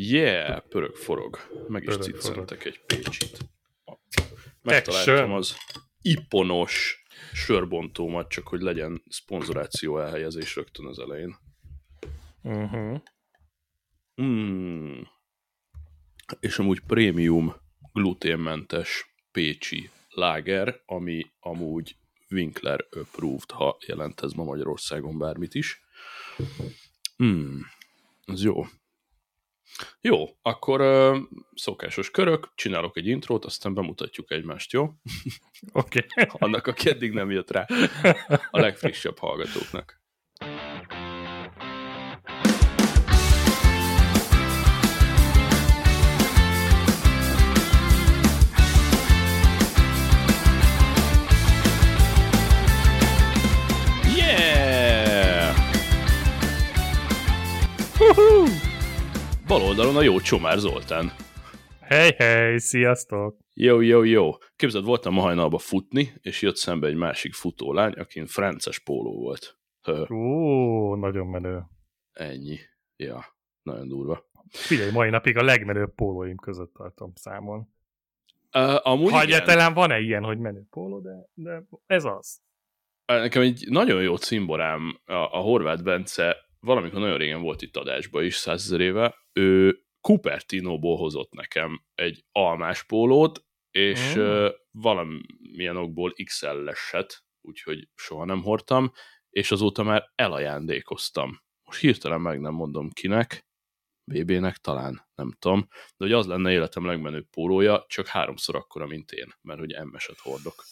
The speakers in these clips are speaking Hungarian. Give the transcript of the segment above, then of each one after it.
Yeah, pörög forog. Meg is ciccentek egy pécsit. Megtaláltam az iponos sörbontómat, csak hogy legyen szponzoráció elhelyezés rögtön az elején. Uh-huh. Mm. És amúgy prémium gluténmentes pécsi láger, ami amúgy Winkler approved, ha jelent ez ma Magyarországon bármit is. Mm. Ez jó. Jó, akkor uh, szokásos körök, csinálok egy intrót, aztán bemutatjuk egymást, jó? Oké. Okay. Annak, aki eddig nem jött rá, a legfrissebb hallgatóknak. Bal oldalon a jó Csomár Zoltán. Hej, hej, sziasztok! Jó, jó, jó. Képzeld, voltam ma hajnalba futni, és jött szembe egy másik futólány, akin frances póló volt. Ó, nagyon menő. ennyi. Ja, nagyon durva. Figyelj, mai napig a legmenőbb pólóim között tartom számon. Uh, amúgy Ha egyáltalán van-e ilyen, hogy menő póló, de, de ez az. Nekem egy nagyon jó cimborám, a, a Horváth Bence, valamikor nagyon régen volt itt adásba is, százezer éve, ő Cupertino-ból hozott nekem egy almás pólót, és Mm. mm. valamilyen okból XL-eset, úgyhogy soha nem hordtam, és azóta már elajándékoztam. Most hirtelen meg nem mondom kinek, BB-nek talán, nem tudom, de hogy az lenne életem legmenőbb pólója, csak háromszor akkora, mint én, mert hogy M-eset hordok.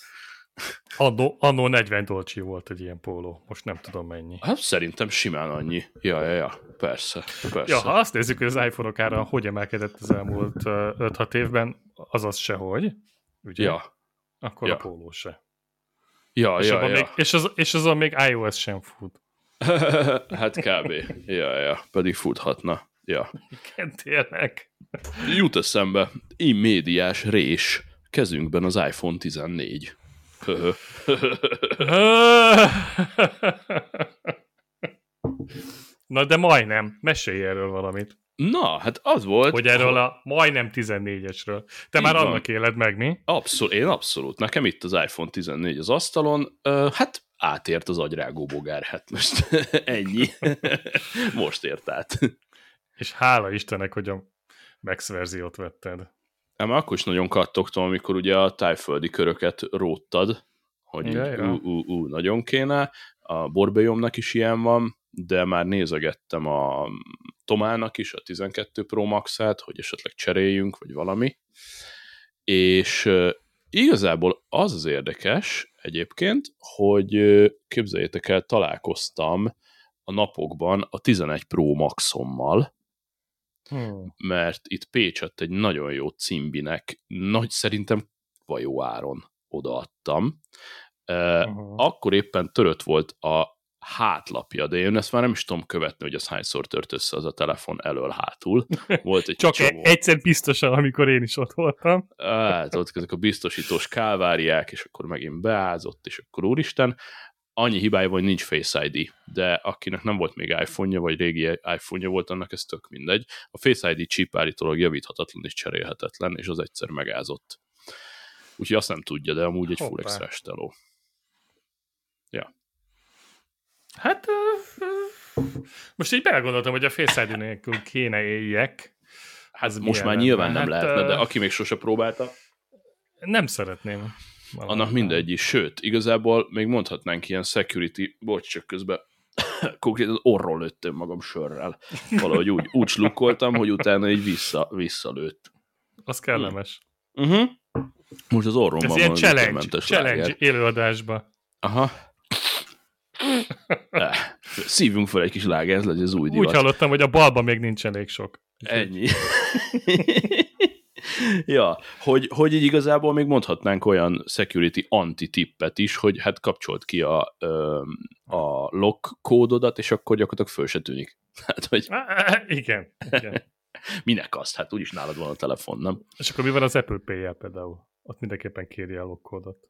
Annó, annó 40 dolcsi volt egy ilyen póló, most nem tudom mennyi. Hát szerintem simán annyi. Ja, ja, ja, persze, persze. Ja, ha azt nézzük, hogy az iPhone-ok ára hogy emelkedett az elmúlt ö, 5-6 évben, azaz sehogy, ugye? ja, Akkor ja. a póló se. ja, és, ja, ja. Még, és, az, és azon még iOS sem fut. hát kb. Ja, ja, pedig futhatna. Ja. Igen, tényleg. Jut eszembe, immédiás rés kezünkben az iPhone 14. Na de majdnem, mesélj erről valamit. Na, hát az volt... Hogy erről a majdnem 14-esről. Te már van. annak éled meg, mi? Abszolút, én abszolút. Nekem itt az iPhone 14 az asztalon, ö, hát átért az agyrágó bogár, hát most ennyi. most ért át. És hála Istennek, hogy a Max verziót vetted. Ám akkor is nagyon kattogtam, amikor ugye a tájföldi köröket róttad, hogy Ja, így, ja. ú, ú, ú, nagyon kéne. A borbejomnak is ilyen van, de már nézegettem a Tomának is a 12 Pro Max-át, hogy esetleg cseréljünk, vagy valami. És igazából az az érdekes egyébként, hogy képzeljétek el, találkoztam a napokban a 11 Pro Maxommal, Hmm. mert itt Pécsett egy nagyon jó cimbinek, nagy szerintem vajó áron odaadtam. Uh, Uh-huh. akkor éppen törött volt a hátlapja, de én ezt már nem is tudom követni, hogy az hányszor tört össze az a telefon elől-hátul. Volt egy Csak csomó. egyszer biztosan, amikor én is ott voltam. Hát, ott ezek a biztosítós kálváriák, és akkor megint beázott, és akkor úristen, annyi hibája van, hogy nincs Face ID, de akinek nem volt még iPhone-ja, vagy régi iPhone-ja volt, annak ez tök mindegy. A Face ID chip állítólag javíthatatlan és cserélhetetlen, és az egyszer megázott. Úgyhogy azt nem tudja, de amúgy egy full Hoppá. extra teló. Hát ö, ö, most így belegondoltam, hogy a Face ID nélkül kéne éljek. Hát most már nyilván lenne? nem Hát, lehetne, de aki még sose próbálta, Nem szeretném. Annak mindegy is. Sőt, igazából még mondhatnánk ilyen security, bocs, csak közben konkrétan orról lőttem magam sörrel. Valahogy úgy, úgy slukkoltam, hogy utána így vissza, visszalőtt. Az kellemes. Uh-huh. Most az orromban Ez ilyen van challenge, challenge láger. élőadásba. Aha. Eh, Szívjunk fel egy kis láger, ez legyen az új Úgy divat. hallottam, hogy a balban még nincs elég sok. Ennyi. ja, hogy, hogy így igazából még mondhatnánk olyan security anti-tippet is, hogy hát kapcsolt ki a, a lock kódodat, és akkor gyakorlatilag föl se tűnik. Hát, hogy Igen, igen. minek azt? Hát úgyis nálad van a telefon, nem? És akkor mi van az Apple Pay-jel például? Ott mindenképpen kéri a lokkódot.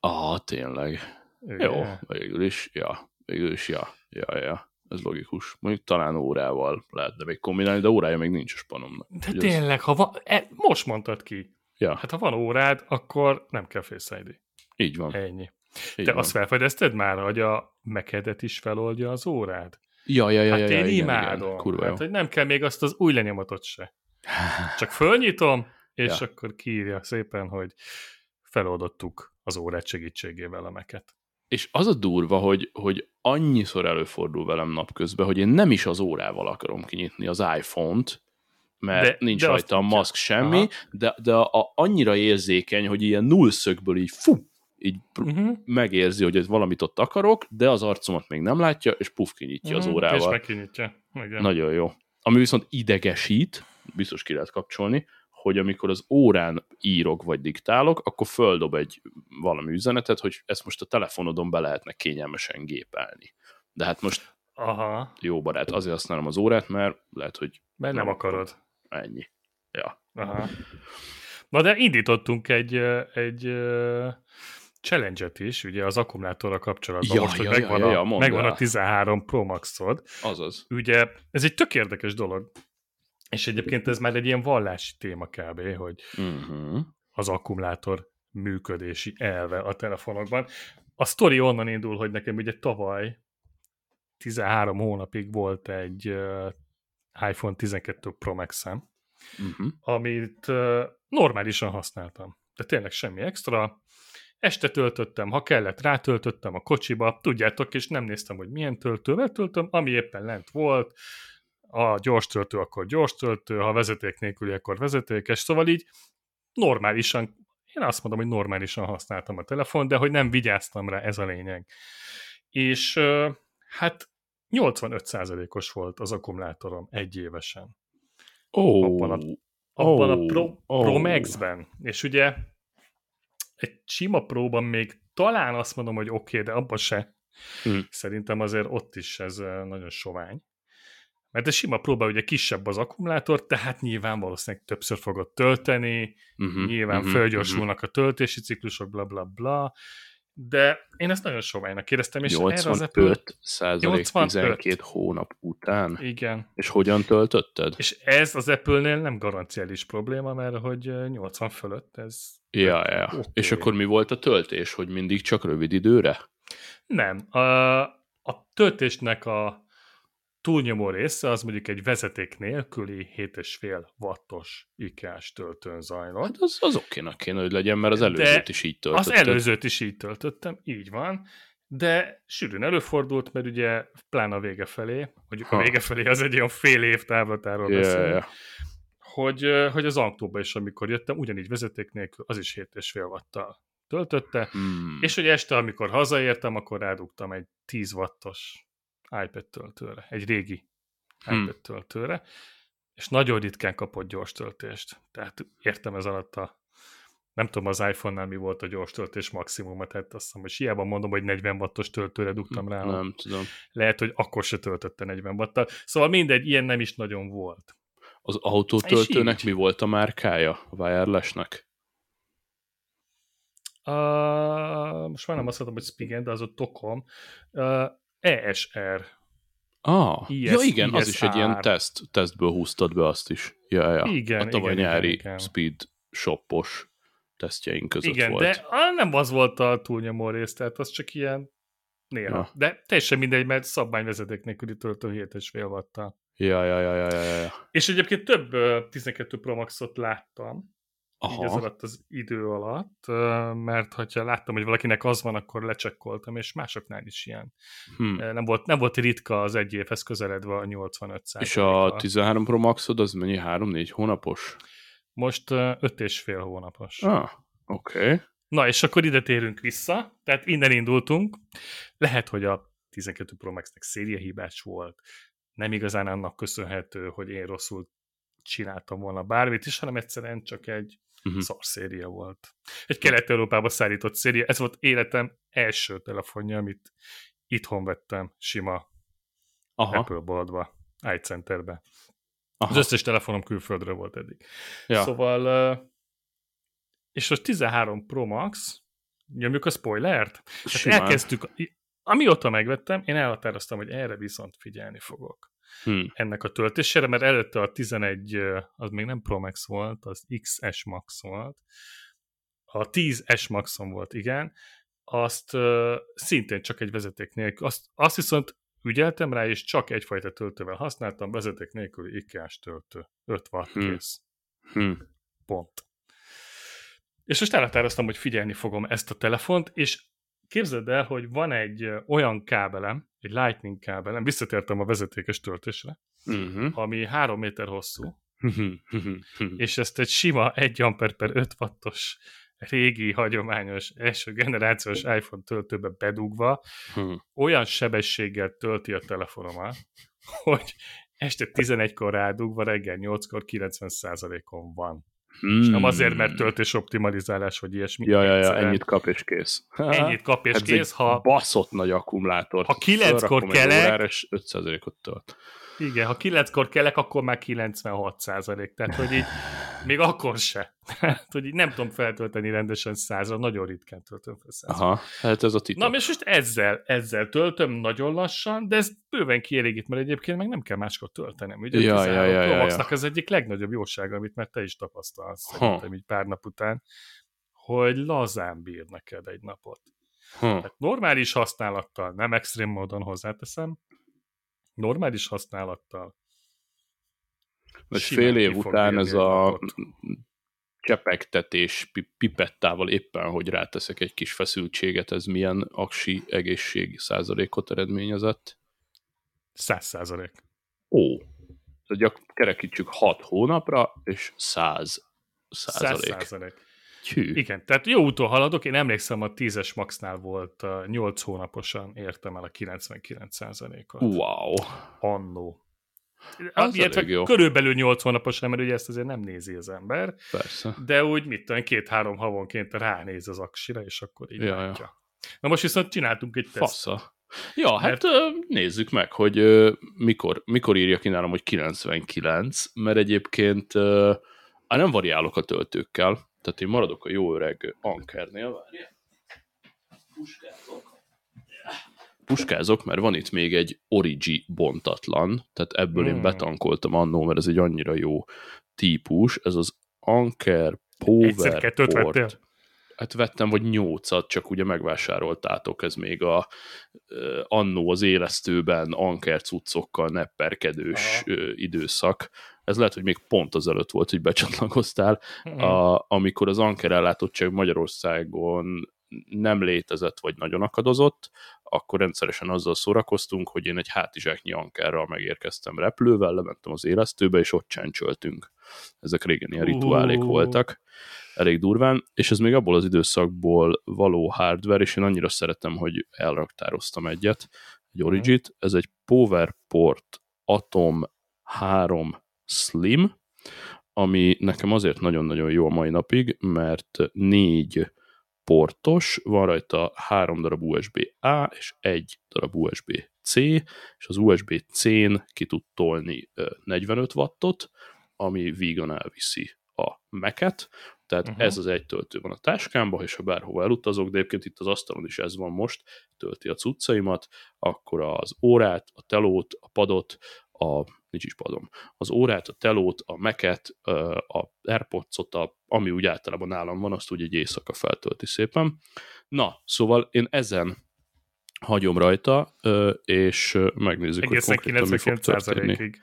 Ah, tényleg. Jó, végül is, ja, végül is, ja, ja, ja. Ez logikus. Mondjuk talán órával lehetne még kombinálni, de órája még nincs a spanomnak. De Úgyhogy tényleg, ha van, e, most mondtad ki. Ja, Hát ha van órád, akkor nem kell Face ID. így van. Ennyi. Így Te van. azt felfedezted már, hogy a mekedet is feloldja az órád? Ja, ja, ja, Hát ja, én ja, igen, imádom. Igen. Kurva hát, hogy nem kell még azt az új lenyomatot se. Csak fölnyitom, és Ja. akkor kiírja szépen, hogy feloldottuk az órát segítségével a meket. És az a durva, hogy, hogy annyiszor előfordul velem napközben, hogy én nem is az órával akarom kinyitni az iPhone-t, mert De- nincs de rajta a maszk semmi, Aha. de, de a, a, annyira érzékeny, hogy ilyen nullszögből így fú, így Uh-huh. megérzi, hogy valamit ott akarok, de az arcomat még nem látja, és puf, kinyitja az És órával. megkinyitja. Igen. Nagyon jó. Ami viszont idegesít, biztos ki lehet kapcsolni, hogy amikor az órán írok vagy diktálok, akkor földob egy valami üzenetet, hogy ezt most a telefonodon be lehetne kényelmesen gépelni. De hát most Aha, jó barát, azért használom az órát, mert lehet, hogy mert nem Nem akarod. ennyi. Ja. Aha. Na de indítottunk egy, egy challenge-et is, ugye az akkumulátorral kapcsolatban, Ja, most, hogy ja, megvan, ja, ja, a, megvan a el. 13 Pro Max-od. Azaz. Ugye ez egy tök érdekes dolog, és egyébként ez már egy ilyen vallási téma kb., hogy Uh-huh. az akkumulátor működési elve a telefonokban. A sztori onnan indul, hogy nekem ugye tavaly 13 hónapig volt egy uh, iPhone 12 Pro Max-em, Uh-huh. amit uh, normálisan használtam. De tényleg semmi extra. Este töltöttem, ha kellett, rátöltöttem a kocsiba, tudjátok, és nem néztem, hogy milyen töltővel töltöm, ami éppen lent volt, a gyors töltő, akkor gyors töltő, ha vezeték nélküli, akkor vezetékes, szóval így normálisan, én azt mondom, hogy normálisan használtam a telefon, de hogy nem vigyáztam rá, ez a lényeg. És hát 85%-os volt az akkumulátorom egy évesen. Oh. Abban a- abban Oh, a Pro, oh. Pro Max-ben. És ugye egy sima próban még talán azt mondom, hogy oké, okay, de abban se. Hm. Szerintem azért ott is ez nagyon sovány. Mert a sima próba ugye kisebb az akkumulátor, tehát nyilván valószínűleg többször fogod tölteni, Uh-huh. nyilván uh-huh. fölgyorsulnak a töltési ciklusok, bla bla bla, de én ezt nagyon soványnak éreztem, és erre az Apple... 85 százalék 85. 12 hónap után. Igen. És hogyan töltötted? És ez az Apple-nél nem garanciális probléma, mert hogy eh, 80 fölött ez Ja, ja. Oké. És akkor mi volt a töltés, hogy mindig csak rövid időre? Nem. A, a töltésnek a túlnyomó része az mondjuk egy vezeték nélküli 7,5 wattos IKEA-s töltőn zajlott. Hát az, az okénak kéne, hogy legyen, mert az De előzőt is így Az töltötted. előzőt is így töltöttem, így van, de sűrűn előfordult, mert ugye pláne a vége felé, mondjuk a vége felé az egy olyan fél év távlatáról Ja, beszélünk, ja. hogy, hogy az autóba is, amikor jöttem, ugyanígy vezeték nélkül, az is 7,5 watttal töltötte, Hmm. És hogy este, amikor hazaértem, akkor rádugtam egy 10 wattos iPad töltőre, egy régi Hmm. iPad töltőre, és nagyon ritkán kapott gyors töltést. Tehát értem ez alatt a nem tudom az iPhone-nál mi volt a gyors töltés maximuma, tehát azt hiszem, hogy hiába mondom, hogy 40 wattos töltőre dugtam rá. Nem tudom. Lehet, hogy akkor se töltötte 40 wattal. Szóval mindegy, ilyen nem is nagyon volt. Az autótöltőnek mi volt a márkája? A wirelessnek? Uh, most már nem azt mondom, hogy Spigen, de az ott tokom. Uh, ESR. Ah, IS, ja igen, az is egy ISR. ilyen teszt, tesztből húztad be azt is. Ja, ja. Igen, a tavaly igen, nyári igen, igen. speed shopos tesztjeink között Igen, volt. de ah, nem az volt a túlnyomó rész, tehát az csak ilyen néha. Ja. De teljesen mindegy, mert szabványvezeték nélküli töltő 7,5 wattal. Ja, ja, ja, ja, ja, ja. És egyébként több ö, 12 Pro Max-ot láttam, így az Aha. alatt az idő alatt, mert hogyha láttam, hogy valakinek az van, akkor lecsekkoltam, és másoknál is ilyen. Hm. Ö, Nem volt, nem volt ritka az egy évhez közeledve a 85% És a 13 Pro Maxod az mennyi? 3-4 hónapos? Most ö, öt és fél hónapos. Ah, oké. Okay. Na, és akkor ide térünk vissza, tehát innen indultunk. Lehet, hogy a 12 Pro Max-nek szériahibás volt, nem igazán annak köszönhető, hogy én rosszul csináltam volna bármit is, hanem egyszerűen csak egy. Uh-huh. szar széria volt. Egy Kelet-Európába szállított széria. Ez volt életem első telefonja, amit itthon vettem sima Aha, Apple boltba, iCenterbe. Az aha. összes telefonom külföldre volt eddig. Ja. Szóval, és most 13 Pro Max, nyomjuk a spoilert? Hát elkezdtük, amióta megvettem, én elhatároztam, hogy erre viszont figyelni fogok. Hm. ennek a töltésére, mert előtte a 11, az még nem Pro Max volt, az XS Max volt. A 10 S Maxon volt, igen. Azt uh, szintén csak egy vezeték nélkül. Azt, azt viszont ügyeltem rá, és csak egyfajta töltővel használtam, vezeték nélküli IKEA-s töltő. 5 watt Hm. kész. Hm. Pont. És most elhatároztam, hogy figyelni fogom ezt a telefont, és képzeld el, hogy van egy olyan kábelem, egy lightning kábelem, visszatértem a vezetékes töltésre, Mhm. ami 3 méter hosszú, és ezt egy sima 1 amper per 5 wattos régi, hagyományos, első generációs iPhone töltőbe bedugva Hm. olyan sebességgel tölti a telefonomat, hogy este 11-kor rádugva reggel 8-kor 90%-on van. És nem azért, mert töltés optimalizálás, vagy ilyesmi. Hmm. Ja, ja, ja, ennyit kap és kész. ennyit kap és Hát ez kész, ha, baszott nagy akkumulátor. Ha kilenckor kelek- órára, és 5%-ot tölt. igen, ha 9-kor kelek, akkor már 96 százalék. Tehát, hogy így még akkor se. Tehát, hogy így nem tudom feltölteni rendesen százra, nagyon ritkán töltöm fel százra. Aha, hát ez a titok. Na, és most ezzel, ezzel töltöm nagyon lassan, de ez bőven kielégít, mert egyébként meg nem kell máskor töltenem. Ugye Ja, ja, 13 ja, ja, Maxnak az egyik legnagyobb jósága, amit már te is tapasztalsz, Ha. szerintem így pár nap után, hogy lazán bír neked egy napot. Hm. Tehát normális használattal, nem extrém módon hozzáteszem, normális használattal. Simán fél év után ez a napot. csepegtetés pi- pipettával éppen, hogy ráteszek egy kis feszültséget, ez milyen aksi egészségi százalékot eredményezett? Száz százalék. Ó, tehát kerekítsük 6 hónapra, és 100 Száz százalék. százalék. Hű. Igen, tehát jó úton haladok, én emlékszem a 10-es Maxnál volt uh, 8 hónaposan értem el a 99%-ot. Wow. Annó. Az Illetve jó. körülbelül 8 hónaposan, mert ugye ezt azért nem nézi az ember, Persze. de úgy mit tudom, két-három havonként ránéz az aksira, és akkor így Ja, ja, ja. látja. Na most viszont csináltunk egy. Fasza. Ja, hát Mert- ö, nézzük meg, hogy mikor, mikor írja ki nálam, hogy 99, mert egyébként á, nem variálok a töltőkkel, tehát én maradok a jó öreg Ankernél, várjál. Puskázok. Puskázok, mert van itt még egy Origi bontatlan, tehát ebből én Hmm. betankoltam annó, mert ez egy annyira jó típus, ez az Anker Power? Port. Hát vettem vagy nyolcat, csak ugye megvásároltátok, ez még a annó az élesztőben anker cuccokkal nepperkedős Aha. időszak. Ez lehet, hogy még pont az előtt volt, hogy becsatlakoztál, Mhm. a, amikor az anker ellátottság Magyarországon nem létezett, vagy nagyon akadozott, akkor rendszeresen azzal szórakoztunk, hogy én egy hátizsáknyi ankerral megérkeztem repülővel, lementem az élesztőbe, és ott csencsöltünk. Ezek régen ilyen rituálék voltak, elég durván, és ez még abból az időszakból való hardware, és én annyira szeretem, hogy elraktároztam egyet, egy Origit, ez egy PowerPort Atom 3 Slim, ami nekem azért nagyon-nagyon jó a mai napig, mert négy portos, van rajta három darab USB-A és egy darab USB-C, és az USB-C-n ki tud tolni ö, 45 wattot, ami vígan elviszi a Mac-et, tehát uh-huh. ez az egy töltő van a táskámban, és ha bárhova elutazok, de egyébként itt az asztalon is ez van most, tölti a cuccaimat, akkor az órát, a telót, a padot, a nincs is padom, az órát, a telót, a meket, a Airpods-ot, a, ami úgy általában nálam van, azt úgy egy éjszaka feltölti szépen. Na, szóval én ezen hagyom rajta, és megnézzük, Egészen hogy konkrétan mi fog történni. 99%-ig.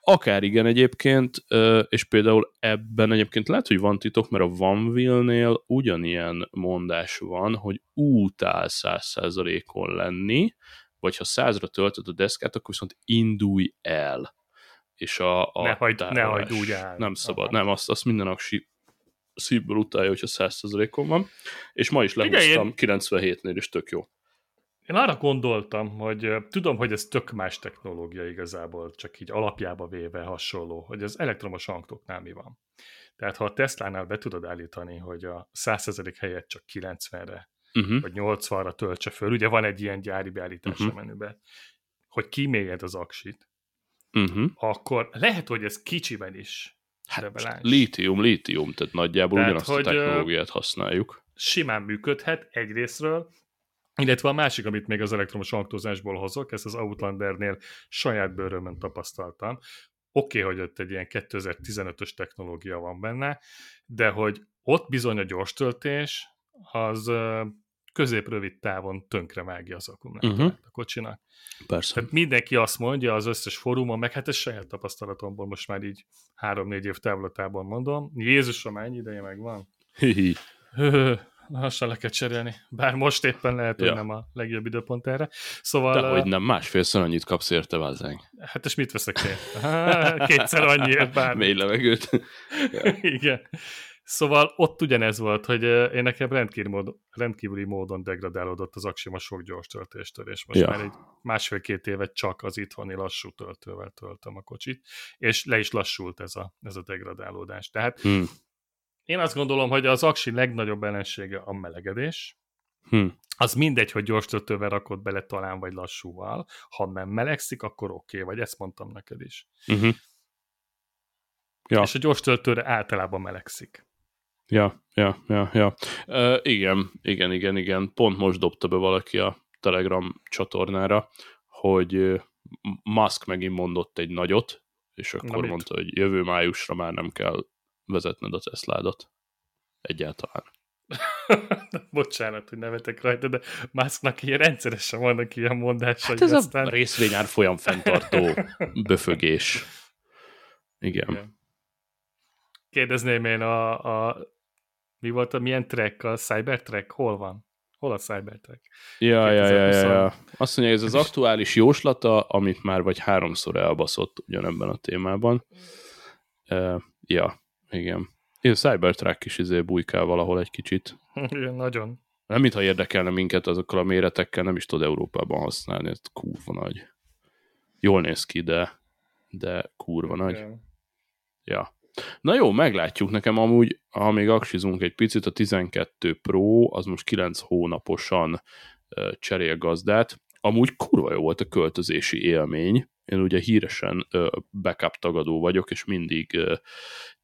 Akár igen egyébként, és például ebben egyébként lehet, hogy van titok, mert a OneWheel-nél ugyanilyen mondás van, hogy útál 100%-on lenni, vagy ha 100-ra töltöd a deszkát, akkor viszont indulj el. És a, a Ne hagyd- ne hagyd úgy áll. Nem szabad, Aha. nem, azt, azt minden aksi szívből utálja, hogyha 100%-on van. És ma is én- 97-nél, és tök jó. Én arra gondoltam, hogy tudom, hogy ez tök más technológia igazából, csak így alapjába véve hasonló, hogy az elektromos autóknál mi van. Tehát ha a Tesla-nál be tudod állítani, hogy a 100% helyett csak 90-re, Uh-huh. vagy 80-ra töltse föl, ugye van egy ilyen gyári beállítás Mhm. uh-huh. menübe, hogy kimélyed az aksit, Uh-huh. akkor lehet, hogy ez kicsiben is Hát, reveláns. lítium, lítium, tehát nagyjából Tehát, ugyanazt a hogy, ö, technológiát használjuk. simán működhet egyrésztről, Illetve a másik, amit még az elektromos autózásból hozok, ezt az Outlandernél saját bőrömön tapasztaltam. Oké, okay, hogy ott egy ilyen 2015-ös technológia van benne, de hogy ott bizony a gyors töltés az közép-rövid távon tönkre vágja az akkumulátorát uh-huh. a kocsinak. Persze. Tehát mindenki azt mondja az összes fórumon, meg hát ez saját tapasztalatomból most már így három-négy év távlatában mondom. Jézusom, mennyi ideje megvan? Hihi. lassan le kell cserélni. Bár most éppen lehet, hogy ja. nem a legjobb időpont erre. Szóval... De hogy nem, másfélszer annyit kapsz érte, vázzánk. Hát és mit veszek én? Kétszer annyiért bár. Mély levegőt. ja. Igen. Szóval ott ugyanez volt, hogy én nekem rendkívüli módon, rendkívüli módon degradálódott az aksi a sok gyors töltéstől, és most ja. már egy másfél-két évet csak az itthoni lassú töltővel töltöm a kocsit, és le is lassult ez a, ez a degradálódás. Tehát hmm. én azt gondolom, hogy az aksi legnagyobb ellensége a melegedés, Hmm. Az mindegy, hogy gyors töltővel rakod bele talán, vagy lassúval. Ha nem melegszik, akkor oké, okay, vagy ezt mondtam neked is. Uh-huh. Ja. És a gyors töltőre általában melegszik. Ja, ja, ja, ja. Uh, igen, igen, igen, igen. Pont most dobta be valaki a Telegram csatornára, hogy Musk megint mondott egy nagyot, és akkor Na, mondta, hogy jövő májusra már nem kell vezetned a Tesládat. Egyáltalán. Bocsánat, hogy nevetek rajta, de Musknak ilyen rendszeresen vannak ilyen mondásai. Hát ez aztán... a részvényár folyam fenntartó böfögés. Igen. Igen. Kérdezném én a, a mi volt a milyen track, a Cybertrack? Hol van? Hol a Cybertrack? Ja, ja, ja, ja, ja. Azt mondja, ez az aktuális jóslata, amit már vagy háromszor elbaszott ugyanebben a témában. Uh, ja, igen. A Cybertruck is izé bujkál valahol egy kicsit. Igen, nagyon. Nem mintha érdekelne minket azokkal a méretekkel, nem is tud Európában használni, ez kurva nagy. Jól néz ki, de, de kurva nagy. Ja. Na jó, meglátjuk. Nekem amúgy, ha még aksizunk egy picit, a 12 Pro az most 9 hónaposan cserél gazdát. Amúgy kurva jó volt a költözési élmény. Én ugye híresen backup tagadó vagyok, és mindig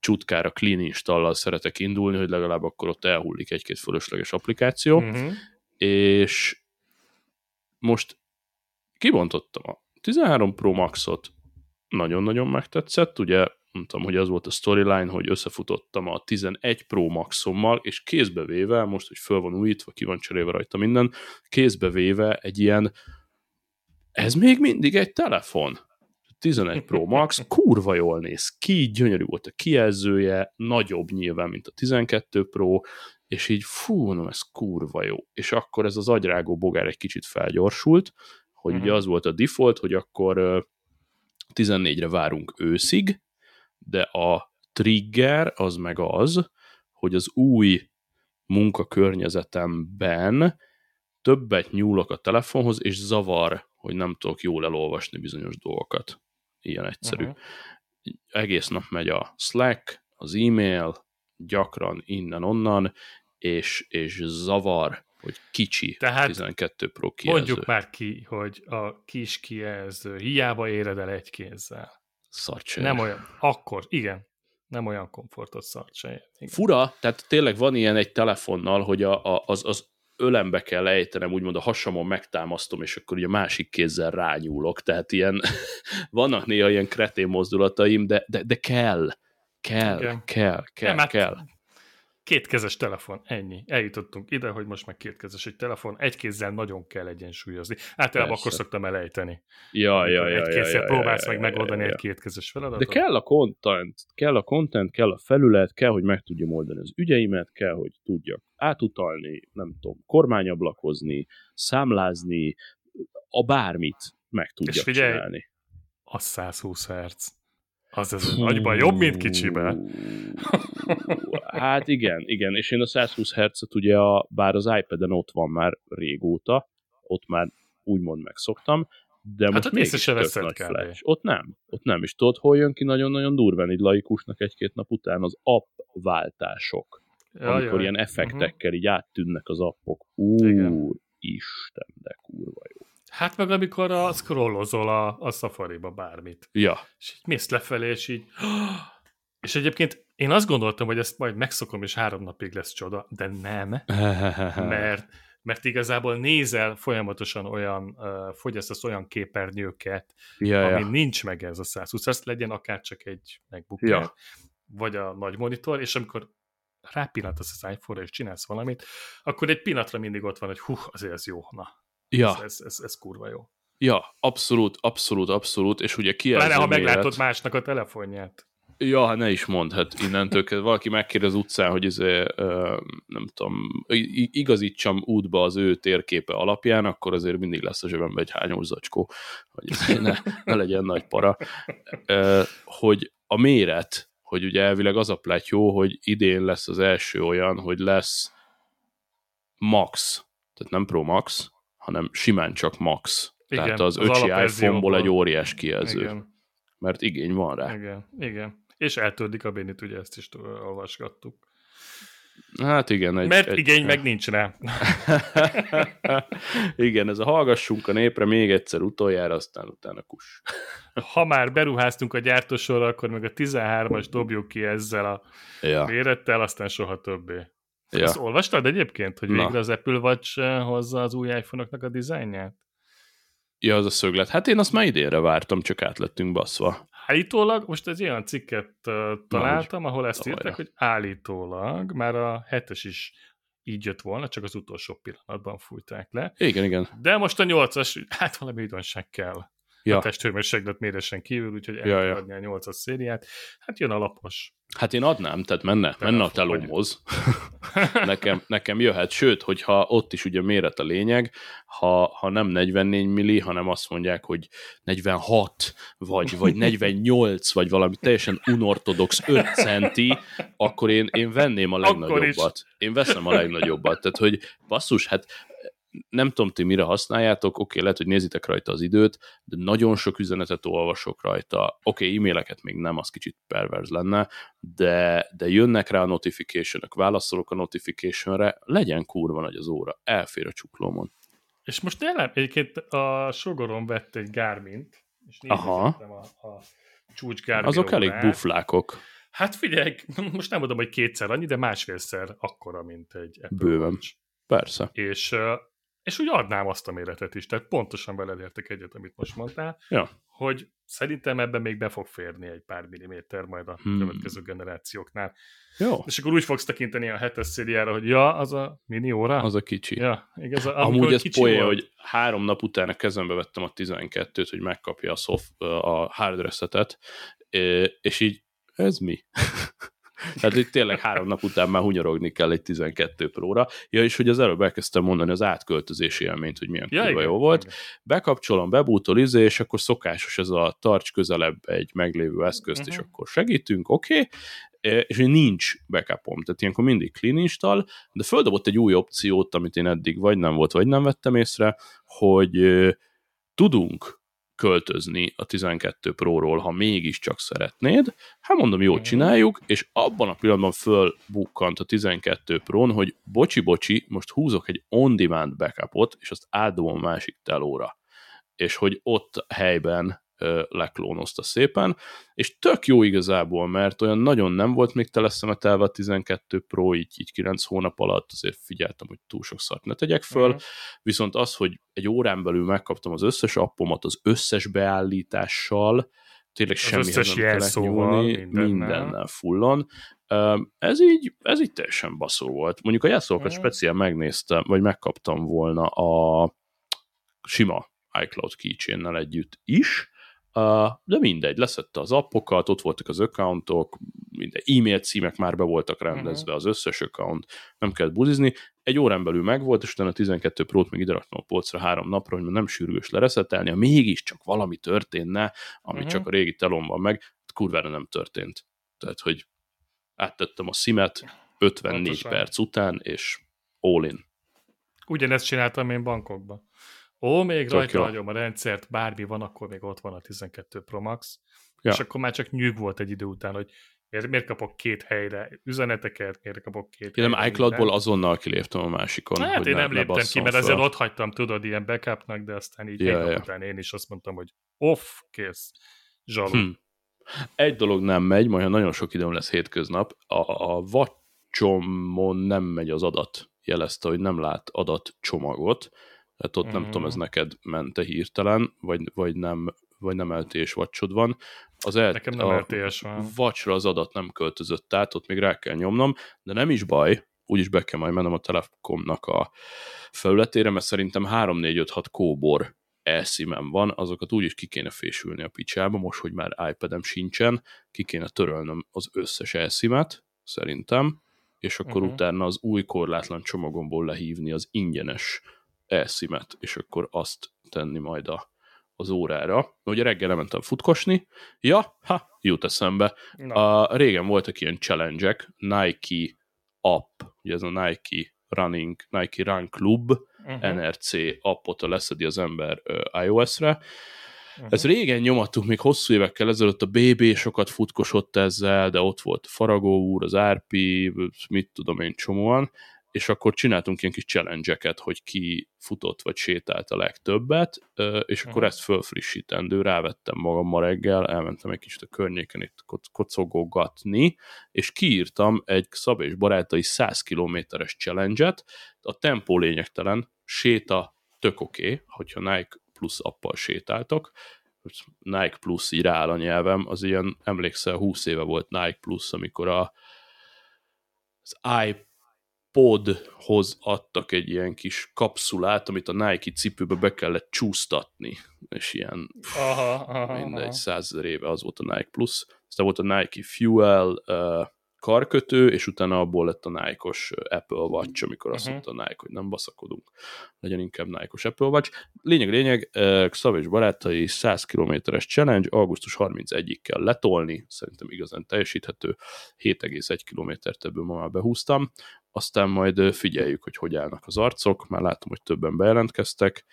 csutkára clean installal szeretek indulni, hogy legalább akkor ott elhullik egy-két fölösleges applikáció. Uh-huh. És most kibontottam a 13 Pro Max-ot, nagyon-nagyon megtetszett, ugye mondtam, hogy az volt a storyline, hogy összefutottam a 11 Pro Maxommal, és kézbevéve, most, hogy föl van újítva, ki van cserélve rajta minden, kézbevéve egy ilyen, ez még mindig egy telefon. 11 Pro Max kurva jól néz ki, gyönyörű volt a kijelzője, nagyobb nyilván, mint a 12 Pro, és így fú, no, ez kurva jó. És akkor ez az agyrágó bogár egy kicsit felgyorsult, hogy uh-huh. ugye az volt a default, hogy akkor 14-re várunk őszig, de a trigger az meg az, hogy az új munkakörnyezetemben többet nyúlok a telefonhoz, és zavar, hogy nem tudok jól elolvasni bizonyos dolgokat. Ilyen egyszerű. Uh-huh. Egész nap megy a Slack, az e-mail, gyakran innen-onnan, és, és zavar, hogy kicsi Tehát 12 Pro kijelző. Mondjuk már ki, hogy a kis kijelző hiába éred el egy kézzel. Szarcső. Nem olyan. Akkor, igen. Nem olyan komfortos szarcső. Fura, tehát tényleg van ilyen egy telefonnal, hogy a, a, az, az ölembe kell ejtenem, úgymond a hasamon megtámasztom, és akkor ugye másik kézzel rányúlok, tehát ilyen, vannak néha ilyen kretén mozdulataim, de, de, de kell, kell, Igen. kell, kell, Nem, hát kell. Kétkezes telefon, ennyi. Eljutottunk ide, hogy most meg kétkezes egy telefon, egy kézzel nagyon kell egyensúlyozni. Általában Persze. akkor szoktam elejteni. Ja, ja, ja, egy kézzel ja, próbálsz ja, meg ja, megoldani ja, ja. egy kétkezes feladatot. De kell a content, kell a content, kell a felület, kell, hogy meg tudjam oldani az ügyeimet, kell, hogy tudjak átutalni, nem tudom, kormányablakozni, számlázni, a bármit meg tudjak És figyelj, csinálni. A 120 Hz. Az ez nagyban jobb, mint kicsibe. hát igen, igen, és én a 120 Hz-et ugye, a, bár az iPad-en ott van már régóta, ott már úgymond megszoktam, de hát most mégis se tök nagy flash. Ott nem, ott nem, és tudod, hol jön ki nagyon-nagyon durván, így laikusnak egy-két nap után az app váltások. Ja, amikor jaj. ilyen effektekkel uh-huh. így áttűnnek az appok. Úr, Isten, de kurva jó. Hát meg amikor a scrollozol a, a Safari-ba bármit. Ja. És így mész lefelé, és így... És egyébként én azt gondoltam, hogy ezt majd megszokom, és három napig lesz csoda, de nem. mert mert igazából nézel folyamatosan olyan, uh, fogyasztasz olyan képernyőket, Ja, ami ja. nincs meg ez a 120 azt legyen akár csak egy MacBook Ja. Vagy a nagy monitor, és amikor rápillantasz az iPhone-ra és csinálsz valamit, akkor egy pillanatra mindig ott van, hogy hú, azért ez jó, na, Ja, ez, ez, ez, ez kurva jó. ja, abszolút, abszolút, abszolút, és ugye kijelző Pláne, ha meglátod másnak a telefonját. Ja, hát ne is mondd, hát innentől kezdve valaki megkérdez utcán, hogy izé, ö, nem tudom, igazítsam útba az ő térképe alapján, akkor azért mindig lesz a zsebemben egy hányós zacskó, hogy izé ne, ne legyen nagy para. Hogy a méret, hogy ugye elvileg az a pletyó, hogy idén lesz az első olyan, hogy lesz Max, tehát nem Pro Max, hanem simán csak Max. Igen, tehát az, az öcsi iPhone-ból egy óriás kijelző, Igen, mert igény van rá. igen, igen. És eltördik a bénit, ugye ezt is olvasgattuk. Hát igen. Egy, Mert egy, igény meg nincs rá. igen, ez a hallgassunk a népre még egyszer utoljára, aztán utána kus. Ha már beruháztunk a gyártósorra, akkor meg a 13-as dobjuk ki ezzel a Ja, mérettel, aztán soha többé. Ja. Azt olvastad egyébként, hogy Na. végre az Apple Watch eh, hozza az új iPhone-oknak a dizájnját? ja, az a szöglet. Hát én azt már idénre vártam, csak át lettünk baszva. Állítólag, most egy olyan cikket uh, találtam, ahol ezt tavalyra. írták, hogy állítólag már a hetes is így jött volna, csak az utolsó pillanatban fújták le. Igen, igen. De most a nyolcas, hát valami újdonság kell. Ja. A testhőmérséklet mérésen kívül, úgyhogy el Ja, kell ja. adni a nyolcas szériát. Hát jön a lapos. Hát én adnám, tehát menne, menne a telomhoz. nekem, nekem jöhet, sőt, hogyha ott is ugye méret a lényeg, ha, ha nem 44 milli, hanem azt mondják, hogy 46, vagy, vagy 48, vagy valami teljesen unortodox 5 centi, akkor én, én venném a legnagyobbat. Én veszem a legnagyobbat. Tehát, hogy basszus, hát nem tudom, ti mire használjátok, oké, lehet, hogy nézitek rajta az időt, de nagyon sok üzenetet olvasok rajta. Oké, e-maileket még nem, az kicsit perverz lenne, de, de jönnek rá a notification válaszolok a notificationre, legyen kurva nagy az óra, elfér a csuklómon. És most jelen, egyébként a sogorom vett egy Garmin-t, és Aha. a, a csúcs Garmin Azok elég buflákok, Hát figyelj, most nem mondom, hogy kétszer annyi, de másfélszer akkora, mint egy Apple Bőven. Watch. persze. És, és úgy adnám azt a méretet is, tehát pontosan veled értek egyet, amit most mondtál, Ja. hogy szerintem ebben még be fog férni egy pár milliméter majd a Hmm. következő generációknál. Jó, És akkor úgy fogsz tekinteni a hetes szériára, hogy ja, az a mini óra? az a kicsi. Ja, igaz, Amúgy ez volt. hogy három nap után a kezembe vettem a 12-t, hogy megkapja a, soft, a hard resetet, és így, ez mi? Tehát itt tényleg három nap után már hunyorogni kell egy 12 próra. Ja, és hogy az előbb elkezdtem mondani az átköltözési élményt, hogy milyen Ja, igen, jó volt. igen. Bekapcsolom, bebútol, izé, és akkor szokásos ez a tarts közelebb egy meglévő eszközt, uh-huh. és Mhm. akkor segítünk, oké. Okay. És hogy nincs backupom, tehát ilyenkor mindig clean install, de földobott egy új opciót, amit én eddig vagy nem volt, vagy nem vettem észre, hogy tudunk költözni a 12 Pro-ról, ha mégiscsak szeretnéd. Hát mondom, jól Mhm. csináljuk, és abban a pillanatban fölbukkant a 12 Pro-n, hogy bocsi-bocsi, most húzok egy on-demand backupot, és azt átdobom a másik telóra. És hogy ott helyben leklónozta szépen, és tök jó igazából, mert olyan nagyon nem volt még teleszemetelve a 12 Pro, így, így 9 hónap alatt, azért figyeltem, hogy túl sok szart ne tegyek föl, Mhm. viszont az, hogy egy órán belül megkaptam az összes appomat az összes beállítással, tényleg Az semmihez összes nem kellett nyúlni, mindennel. mindennel fullon. Ez így, ez így teljesen baszó volt. Mondjuk a jelszókat Mhm. speciál megnéztem, vagy megkaptam volna a sima iCloud keychain együtt is, de mindegy, leszette az appokat, ott voltak az accountok, minden e-mail címek már be voltak rendezve, az összes account, nem kellett buzizni. Egy órán belül megvolt, és utána a 12 Pro-t még ide raktam a polcra három napra, hogy nem sürgős lereszetelni, ha mégiscsak valami történne, ami Mhm. csak a régi telon van meg, kurvára nem történt. Tehát, hogy áttettem a szimet 54 Pontosan. perc után, és all in. Ugyanezt csináltam én bankokban. Ó, még Tök rajta jó. hagyom a rendszert, bármi van, akkor még ott van a 12 Pro Max. Ja. És akkor már csak nyűg volt egy idő után, hogy miért, miért kapok két helyre üzeneteket, miért kapok két Én nem iCloudból azonnal kiléptem a másikon. Hát hogy én ne- nem ne léptem ki, mert föl. ezért ott hagytam, tudod, ilyen backupnak, de aztán így Ja, egy ja. után én is azt mondtam, hogy off, kész, zsaló. Hm. Egy dolog nem megy, majd ha nagyon sok időm lesz hétköznap, a, a watchomon nem megy az adat jelezte, hogy nem lát adatcsomagot, tehát ott mm. nem tudom, ez neked mente hirtelen, vagy, vagy nem vagy nem LTS vacsod van. Az el, Nekem nem a LTS van. Vacsra az adat nem költözött át, ott még rá kell nyomnom, de nem is baj, úgyis be kell majd mennem a Telekomnak a felületére, mert szerintem 3-4-5-6 kóbor elszímen van, azokat úgyis ki kéne fésülni a picsába, most, hogy már iPad-em sincsen, ki kéne törölnöm az összes elszímet, szerintem, és akkor uh-huh. utána az új korlátlan csomagomból lehívni az ingyenes elszímet, és akkor azt tenni majd a, az órára. Ugye reggel elmentem futkosni, ja, ha, jut eszembe. A, régen voltak ilyen challenge Nike app, ugye ez a Nike Running, Nike Run Club, uh-huh. NRC appot leszedi az ember iOS-re. Uh-huh. Ez régen nyomattuk, még hosszú évekkel ezelőtt a BB sokat futkosott ezzel, de ott volt Faragó úr, az RP, mit tudom én csomóan, és akkor csináltunk ilyen kis challenge hogy ki futott vagy sétált a legtöbbet, és akkor ezt fölfrissítendő, rávettem magam ma reggel, elmentem egy kicsit a környéken itt kocogogatni, és kiírtam egy Szab és barátai 100 kilométeres challenge-et, a tempó lényegtelen, séta tök oké, okay, hogyha Nike Plus appal sétáltok, Nike Plus így rááll a nyelvem, az ilyen, emlékszel, 20 éve volt Nike Plus, amikor a, az i podhoz adtak egy ilyen kis kapszulát, amit a Nike cipőbe be kellett csúsztatni, és ilyen aha, aha, mindegy, százezer éve az volt a Nike Plus. Aztán volt a Nike Fuel uh, karkötő, és utána abból lett a Nike-os Apple Watch, amikor azt uh-huh. mondta Nike, hogy nem baszakodunk, legyen inkább Nike-os Apple Watch. Lényeg, lényeg, Xav és barátai 100 kilométeres challenge, augusztus 31-ig kell letolni, szerintem igazán teljesíthető, 7,1 kilométert ebből ma már behúztam, aztán majd figyeljük, hogy hogy állnak az arcok, már látom, hogy többen bejelentkeztek,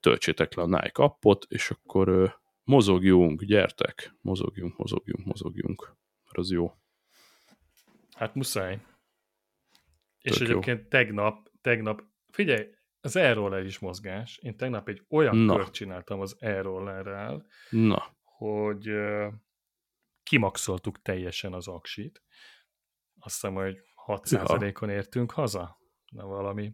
töltsétek le a Nike appot, és akkor mozogjunk, gyertek, mozogjunk, mozogjunk, mozogjunk, mert az jó. Hát muszáj. Tök és jó. egyébként tegnap, tegnap, figyelj, az e is mozgás. Én tegnap egy olyan Na. kört csináltam az e Na. hogy uh, kimaxoltuk teljesen az aksit. Azt hiszem, hogy 6%-on értünk haza. Na valami.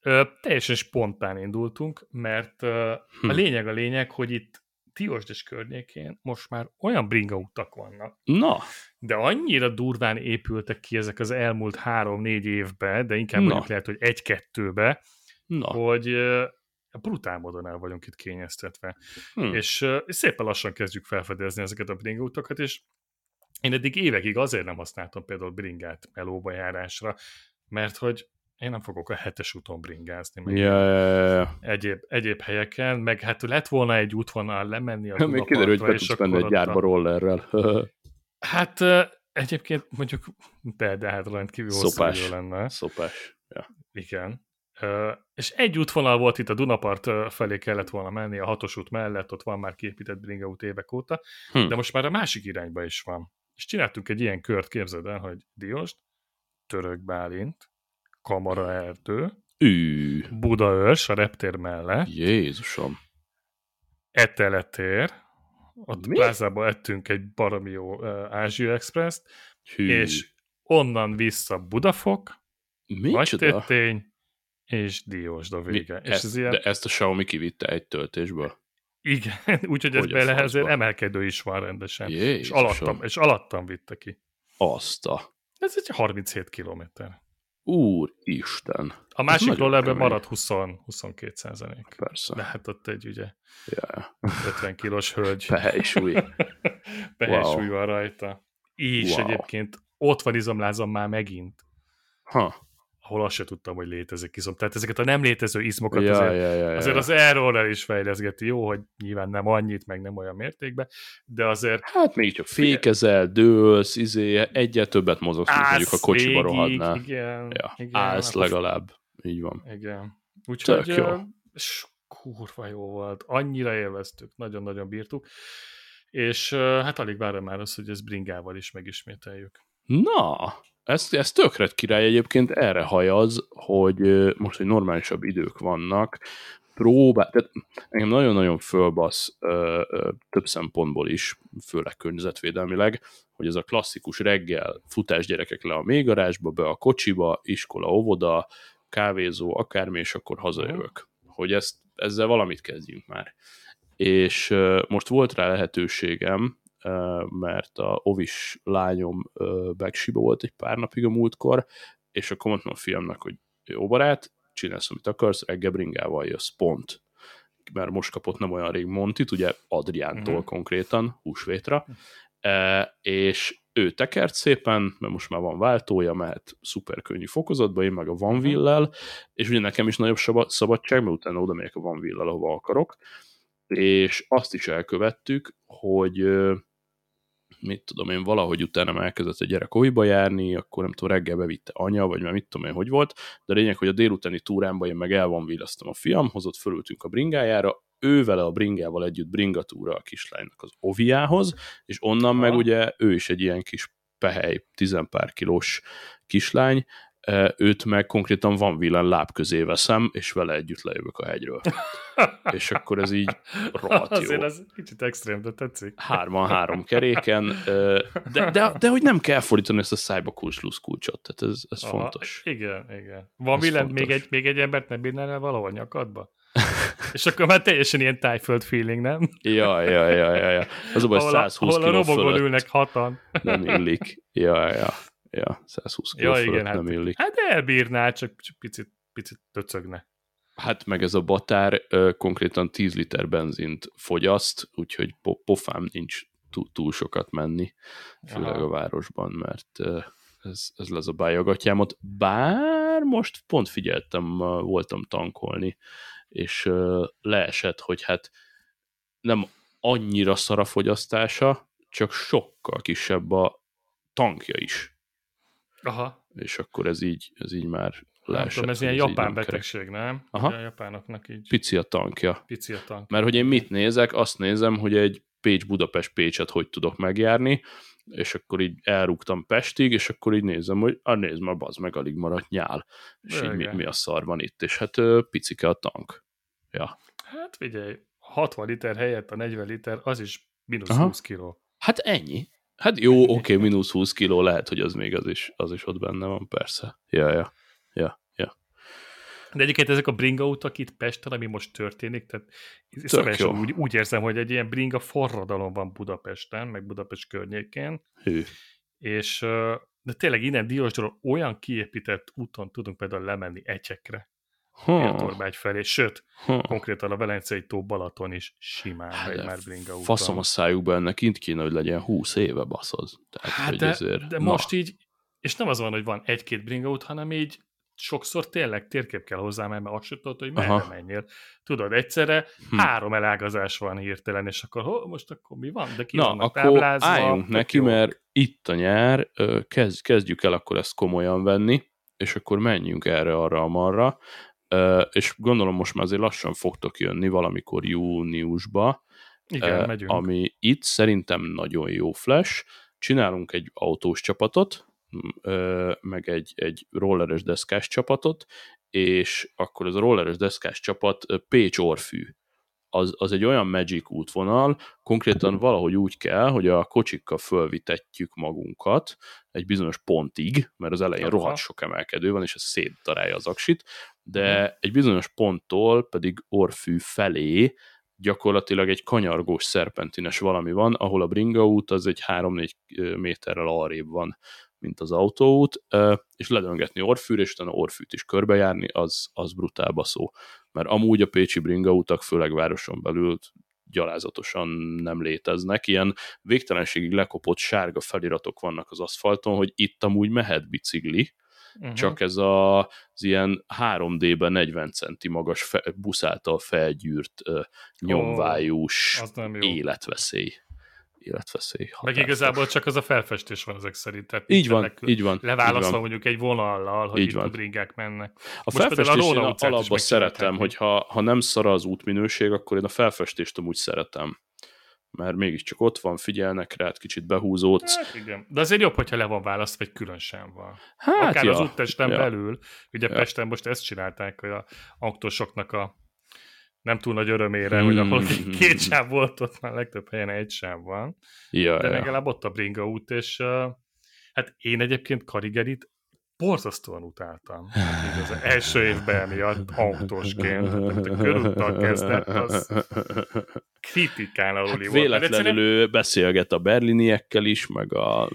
Ö, teljesen spontán indultunk, mert ö, hm. a lényeg a lényeg, hogy itt Tiosdes környékén most már olyan bringa utak vannak. Na. De annyira durván épültek ki ezek az elmúlt három-négy évben, de inkább mondjuk lehet, hogy egy-kettőbe, Na. hogy brutál módon el vagyunk itt kényeztetve. Hm. És, és szépen lassan kezdjük felfedezni ezeket a bringa utakat, és én eddig évekig azért nem használtam például bringát melóba járásra, mert hogy én nem fogok a hetes úton bringázni, meg ja. Egyéb, egyéb helyeken, meg hát lett volna egy útvonal lemenni a Még kiderül, hogy be tudsz menni egy gyárba rollerrel. hát egyébként mondjuk, de, de hát rendkívül Szopás. hosszú lenne. Szopás. Ja. Igen. És egy útvonal volt itt a Dunapart felé kellett volna menni, a hatos út mellett, ott van már kiépített bringaút évek óta, hm. de most már a másik irányba is van. És csináltunk egy ilyen kört, képzeld el, hogy Diost, Török Bálint, Kamara Erdő, Ű. Budaörs, a reptér mellett. Jézusom. Eteletér, ott Mi? plázába ettünk egy baromi jó uh, Ázsia Express-t, és onnan vissza Budafok, Nagytettény, és Diósda vége. Mi? És ezt, ez ilyen... De ezt a Xiaomi kivitte egy töltésből? Igen, úgyhogy ez bele ezért emelkedő is van rendesen. Jézusom. és alattam, és alattam vitte ki. Azt a... Ez egy 37 kilométer. Úristen. A másik rollerben marad 20, 22 százalék. Persze. De hát ott egy ugye yeah. 50 kilós hölgy. Pehely Pehely van rajta. És wow. egyébként ott van izomlázom már megint. Ha ahol azt se tudtam, hogy létezik izom. Tehát ezeket a nem létező izmokat ja, azért, ja, ja, azért ja. az error is fejleszgeti. Jó, hogy nyilván nem annyit, meg nem olyan mértékben, de azért... Hát még csak fékezel, dőlsz, izé, egyet többet mozogsz, mint mondjuk a kocsiba rohadnál. Igen, ja, igen. Állsz legalább. Így van. Igen. Úgyhogy jó. És kurva jó volt. Annyira élveztük, nagyon-nagyon bírtuk. És hát alig várom már az, hogy ezt bringával is megismételjük. Na, ez, ez tökre király egyébként erre hajaz, hogy most, hogy normálisabb idők vannak, próbál, tehát engem nagyon-nagyon fölbasz ö, ö, több szempontból is, főleg környezetvédelmileg, hogy ez a klasszikus reggel futás gyerekek le a mélygarázsba, be a kocsiba, iskola, óvoda, kávézó, akármi, és akkor hazajövök. Hogy ezt, ezzel valamit kezdjünk már. És ö, most volt rá lehetőségem, mert a ovis lányom Begsiba volt egy pár napig a múltkor, és akkor mondtam a fiamnak, hogy jó barát, csinálsz, amit akarsz, reggel bringával jössz, pont. Mert most kapott nem olyan rég Montit, ugye Adriántól uh-huh. konkrétan, húsvétra, e, és ő tekert szépen, mert most már van váltója, mehet szuper könnyű fokozatba, én meg a Van Villel, és ugye nekem is nagyobb szabadság, mert utána oda megyek a Van Villel, ahova akarok, és azt is elkövettük, hogy mit tudom én, valahogy utána elkezdett a gyerek olyba járni, akkor nem tudom, reggel bevitte anya, vagy már mit tudom én, hogy volt, de a lényeg, hogy a délutáni túrámban én meg el van villasztam a fiamhoz, ott fölültünk a bringájára, ő vele a bringával együtt bringatúra a kislánynak az oviához, és onnan ha. meg ugye ő is egy ilyen kis pehely, tizenpár kilós kislány, őt meg konkrétan van villan láb közé veszem, és vele együtt lejövök a hegyről. és akkor ez így rohadt jó. Azért ez kicsit extrém, de tetszik. Hárman három keréken, de, de, de hogy nem kell fordítani ezt a szájba kulcs kulcsot, tehát ez, ez Aha, fontos. Igen, igen. Van villan, még egy, még egy embert nem bírnál el valahol nyakadba? És akkor már teljesen ilyen tájföld feeling, nem? Ja, ja, ja, ja, ja. Az a baj, 120 ahol a robogón ülnek hatan. Nem illik. Ja, ja. Ja, 120 kg ja, igen, hát, nem illik. Hát elbírná, csak, csak picit, picit töcögne. Hát meg ez a batár ö, konkrétan 10 liter benzint fogyaszt, úgyhogy po- pofám nincs túl, túl sokat menni, főleg Aha. a városban, mert ö, ez, ez lesz a bájagatyámot. Bár most pont figyeltem, voltam tankolni, és ö, leesett, hogy hát nem annyira szar a fogyasztása, csak sokkal kisebb a tankja is. Aha. És akkor ez így, ez így már leesett. tudom, ez ilyen japán betegség, kerek. nem? Aha. a japánoknak így... Pici a tankja. Pici a tank. Mert hogy én mit nézek? Azt nézem, hogy egy Pécs-Budapest-Pécset hogy tudok megjárni, és akkor így elrúgtam Pestig, és akkor így nézem, hogy a nézd már, bazd meg, alig maradt nyál. És így mi, mi, a szar van itt, és hát picike a tank. Ja. Hát figyelj, 60 liter helyett a 40 liter, az is mínusz 20 kiló. Hát ennyi. Hát jó, oké, okay, mínusz 20 kiló, lehet, hogy az még az is, az is ott benne van, persze. Ja, ja, ja, ja. De egyébként ezek a bringa utak itt Pesten, ami most történik, tehát szóval úgy, úgy érzem, hogy egy ilyen bringa forradalom van Budapesten, meg Budapest környékén. Hű. És de tényleg innen Diósdról olyan kiépített úton tudunk például lemenni egyekre. Torbágy felé, sőt, ha. konkrétan a Velencei tó Balaton is simán hát megy már bringa úton. Faszom a szájukba, ennek kint kéne, hogy legyen 20 éve, baszod. Tehát, hát de, ezért, de most így, és nem az van, hogy van egy-két bringa út, hanem így sokszor tényleg térkép kell hozzá, mert azt tudod, hogy merre Aha. menjél. Tudod, egyszerre hm. három elágazás van hirtelen, és akkor ho, most akkor mi van? De ki Na, akkor táblázva, álljunk neki, jó. mert itt a nyár, kezd, kezdjük el akkor ezt komolyan venni, és akkor menjünk erre, arra, amarra, és gondolom most már azért lassan fogtok jönni valamikor júniusba, Igen, megyünk. ami itt szerintem nagyon jó flash. Csinálunk egy autós csapatot, meg egy, egy rolleres deszkás csapatot, és akkor az a rolleres deszkás csapat Pécs Orfű. Az, az egy olyan magic útvonal, konkrétan valahogy úgy kell, hogy a kocsikkal fölvitetjük magunkat egy bizonyos pontig, mert az elején Aha. rohadt sok emelkedő van, és ez szétdarálja az aksit, de hmm. egy bizonyos ponttól pedig Orfű felé gyakorlatilag egy kanyargós szerpentines valami van, ahol a bringa út az egy 3-4 méterrel arrébb van, mint az autóút, és ledöngetni Orfűre, és utána Orfűt is körbejárni, az, az brutál baszó. Mert amúgy a pécsi bringa utak, főleg városon belül gyalázatosan nem léteznek. Ilyen végtelenségig lekopott sárga feliratok vannak az aszfalton, hogy itt amúgy mehet bicikli, uh-huh. csak ez a, az ilyen 3D-ben 40 centi magas fe, busz által felgyűrt nyomvájús oh, életveszély életveszély. Határfos. Meg igazából csak az a felfestés van ezek szerint. Tehát így van, így van. Leválasztva így van. mondjuk egy vonallal, hogy így itt bringák mennek. A Most felfestést a alapban szeretem, hogy ha, ha nem szar az útminőség, akkor én a felfestést amúgy szeretem mert mégiscsak ott van, figyelnek rá, kicsit behúzódsz. Hát igen. De azért jobb, hogyha le van választva, vagy külön sem van. Hát Akár ja. az úttesten ja. belül, ugye ja. Pesten most ezt csinálták, hogy a autósoknak a nem túl nagy örömére, hogy ahol két sáv volt, ott már legtöbb helyen egy sáv van. Ja, de ja. legalább ott a bringa út, és uh, hát én egyébként Karigerit borzasztóan utáltam. Így az első évben miatt autósként, tehát a körúttal kezdett, az kritikán aluli Hát volt. véletlenül ő beszélget a berliniekkel is, meg a